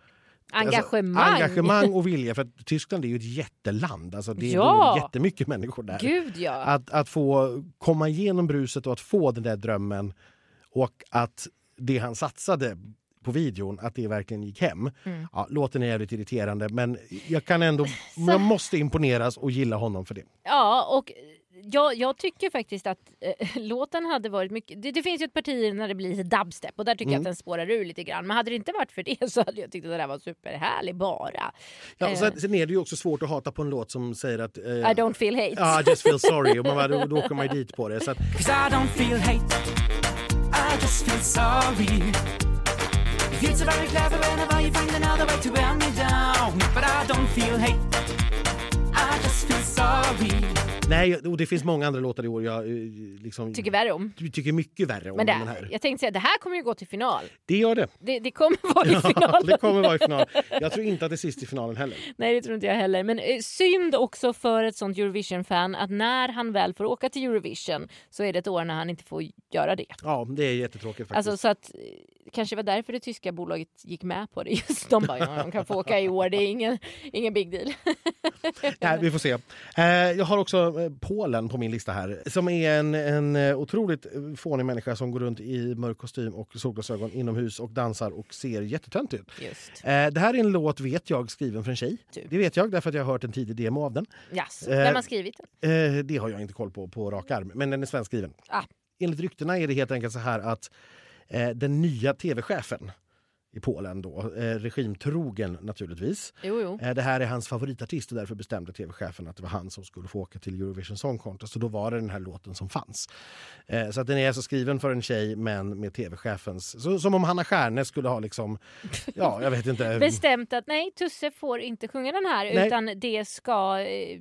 Engagemang. Alltså, engagemang och vilja. För att Tyskland är ju ett jätteland. Alltså, det Ja. bor jättemycket människor där. Gud ja. Att, att få komma igenom bruset och att få den där drömmen och att det han satsade på videon, att det verkligen gick hem. Mm. Ja, låten är jävligt irriterande men jag kan ändå, jag måste imponeras och gilla honom för det. Ja, och jag, jag tycker faktiskt att eh, låten hade varit mycket... Det, det finns ju ett parti när det blir dubstep och där tycker jag Mm. att den spårar ur lite grann. Men hade det inte varit för det så hade jag tyckt att det där var superhärlig bara. Ja, Eh. sen, sen är det ju också svårt att hata på en låt som säger att eh, I don't feel hate. Ja, I just feel sorry. Och man bara, då, då åker man ju dit på det. Så att, Cause I don't feel hate, I just feel sorry. Feels so very clever whenever you find another way to wear me down. But I don't feel hate, Nej, och det finns många andra låtar i år jag eh, liksom, Tycker värre om. tycker mycket värre om Men det, den här. jag tänkte säga, det här kommer ju gå till final. Det gör det. Det, det kommer vara i Ja, finalen. det kommer vara i final. Jag tror inte att det är sist i finalen heller. Nej, det tror inte jag heller. Men eh, synd också för ett sånt Eurovision-fan att när han väl får åka till Eurovision så är det ett år när han inte får göra det. Ja, det är jättetråkigt faktiskt. Alltså så att eh, kanske var därför det tyska bolaget gick med på det. Just de bara, ja, de kan få åka i år, det är ingen, ingen big deal. Nej, vi får se. Eh, jag har också eh, Polen på min lista här som är en, en eh, otroligt fånig människa som går runt i mörk kostym och solglasögon inomhus och dansar och ser jättetöntig ut. Just. Det här är en låt, vet jag, skriven för en tjej. Du. Det vet jag därför att jag har hört en tidig demo av den. Yes. Vem har skrivit den? Det har jag inte koll på på rak arm, men den är svenskskriven. Ah. Enligt ryktena är det helt enkelt så här att den nya tv-chefen i Polen då, eh, regimtrogen naturligtvis. Jo, jo. Eh, det här är hans favoritartist och därför bestämde tv-chefen att det var han som skulle få åka till Eurovision Song Contest och då var det den här låten som fanns. Eh, så att den är alltså skriven för en tjej men med tv-chefens, så, som om Hanna Stjärne skulle ha liksom, ja jag vet inte. Bestämt att nej, Tusse får inte sjunga den här Nej. utan det ska eh,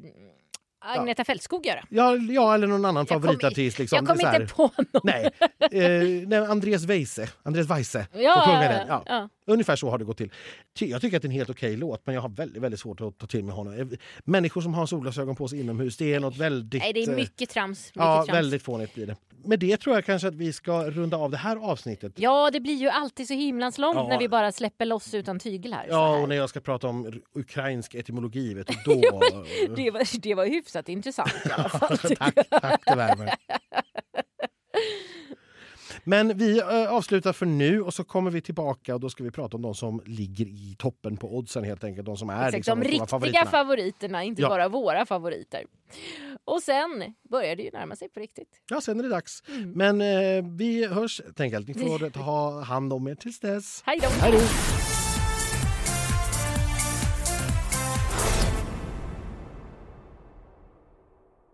Agneta Fältskog göra. Ja, ja, eller någon annan favoritartist. Liksom. jag kom inte på någon. Nej, eh, nej Andreas Weise, Andreas Weise Ja, ja. Ja. Ungefär så har det gått till. Jag tycker att det är en helt okej låt men jag har väldigt, väldigt svårt att ta till mig honom. Eh, Människor som har solglasögon på sig inomhus, det är något väldigt... Nej, det är eh, mycket trams. Mycket Ja, trams. väldigt fånigt blir det. Med det tror jag kanske att vi ska runda av det här avsnittet. Ja, det blir ju alltid så himlans långt Ja. när vi bara släpper loss utan tygel här. så Ja, och när jag ska prata om ukrainsk etymologi, vet du, då... det, var, det var hyfsat intressant i alla fall. tack, tack, det värmer. Men vi eh, avslutar för nu och så kommer vi tillbaka och då ska vi prata om de som ligger i toppen på oddsen helt enkelt. De som är Exakt, liksom, de riktiga favoriterna. favoriterna, inte Ja. bara våra favoriter. Och sen börjar det ju närma sig på riktigt. Ja, sen är det dags. Mm. Men eh, vi hörs helt enkelt. Ni får ta hand om er tills dess. Hej då! Hej då!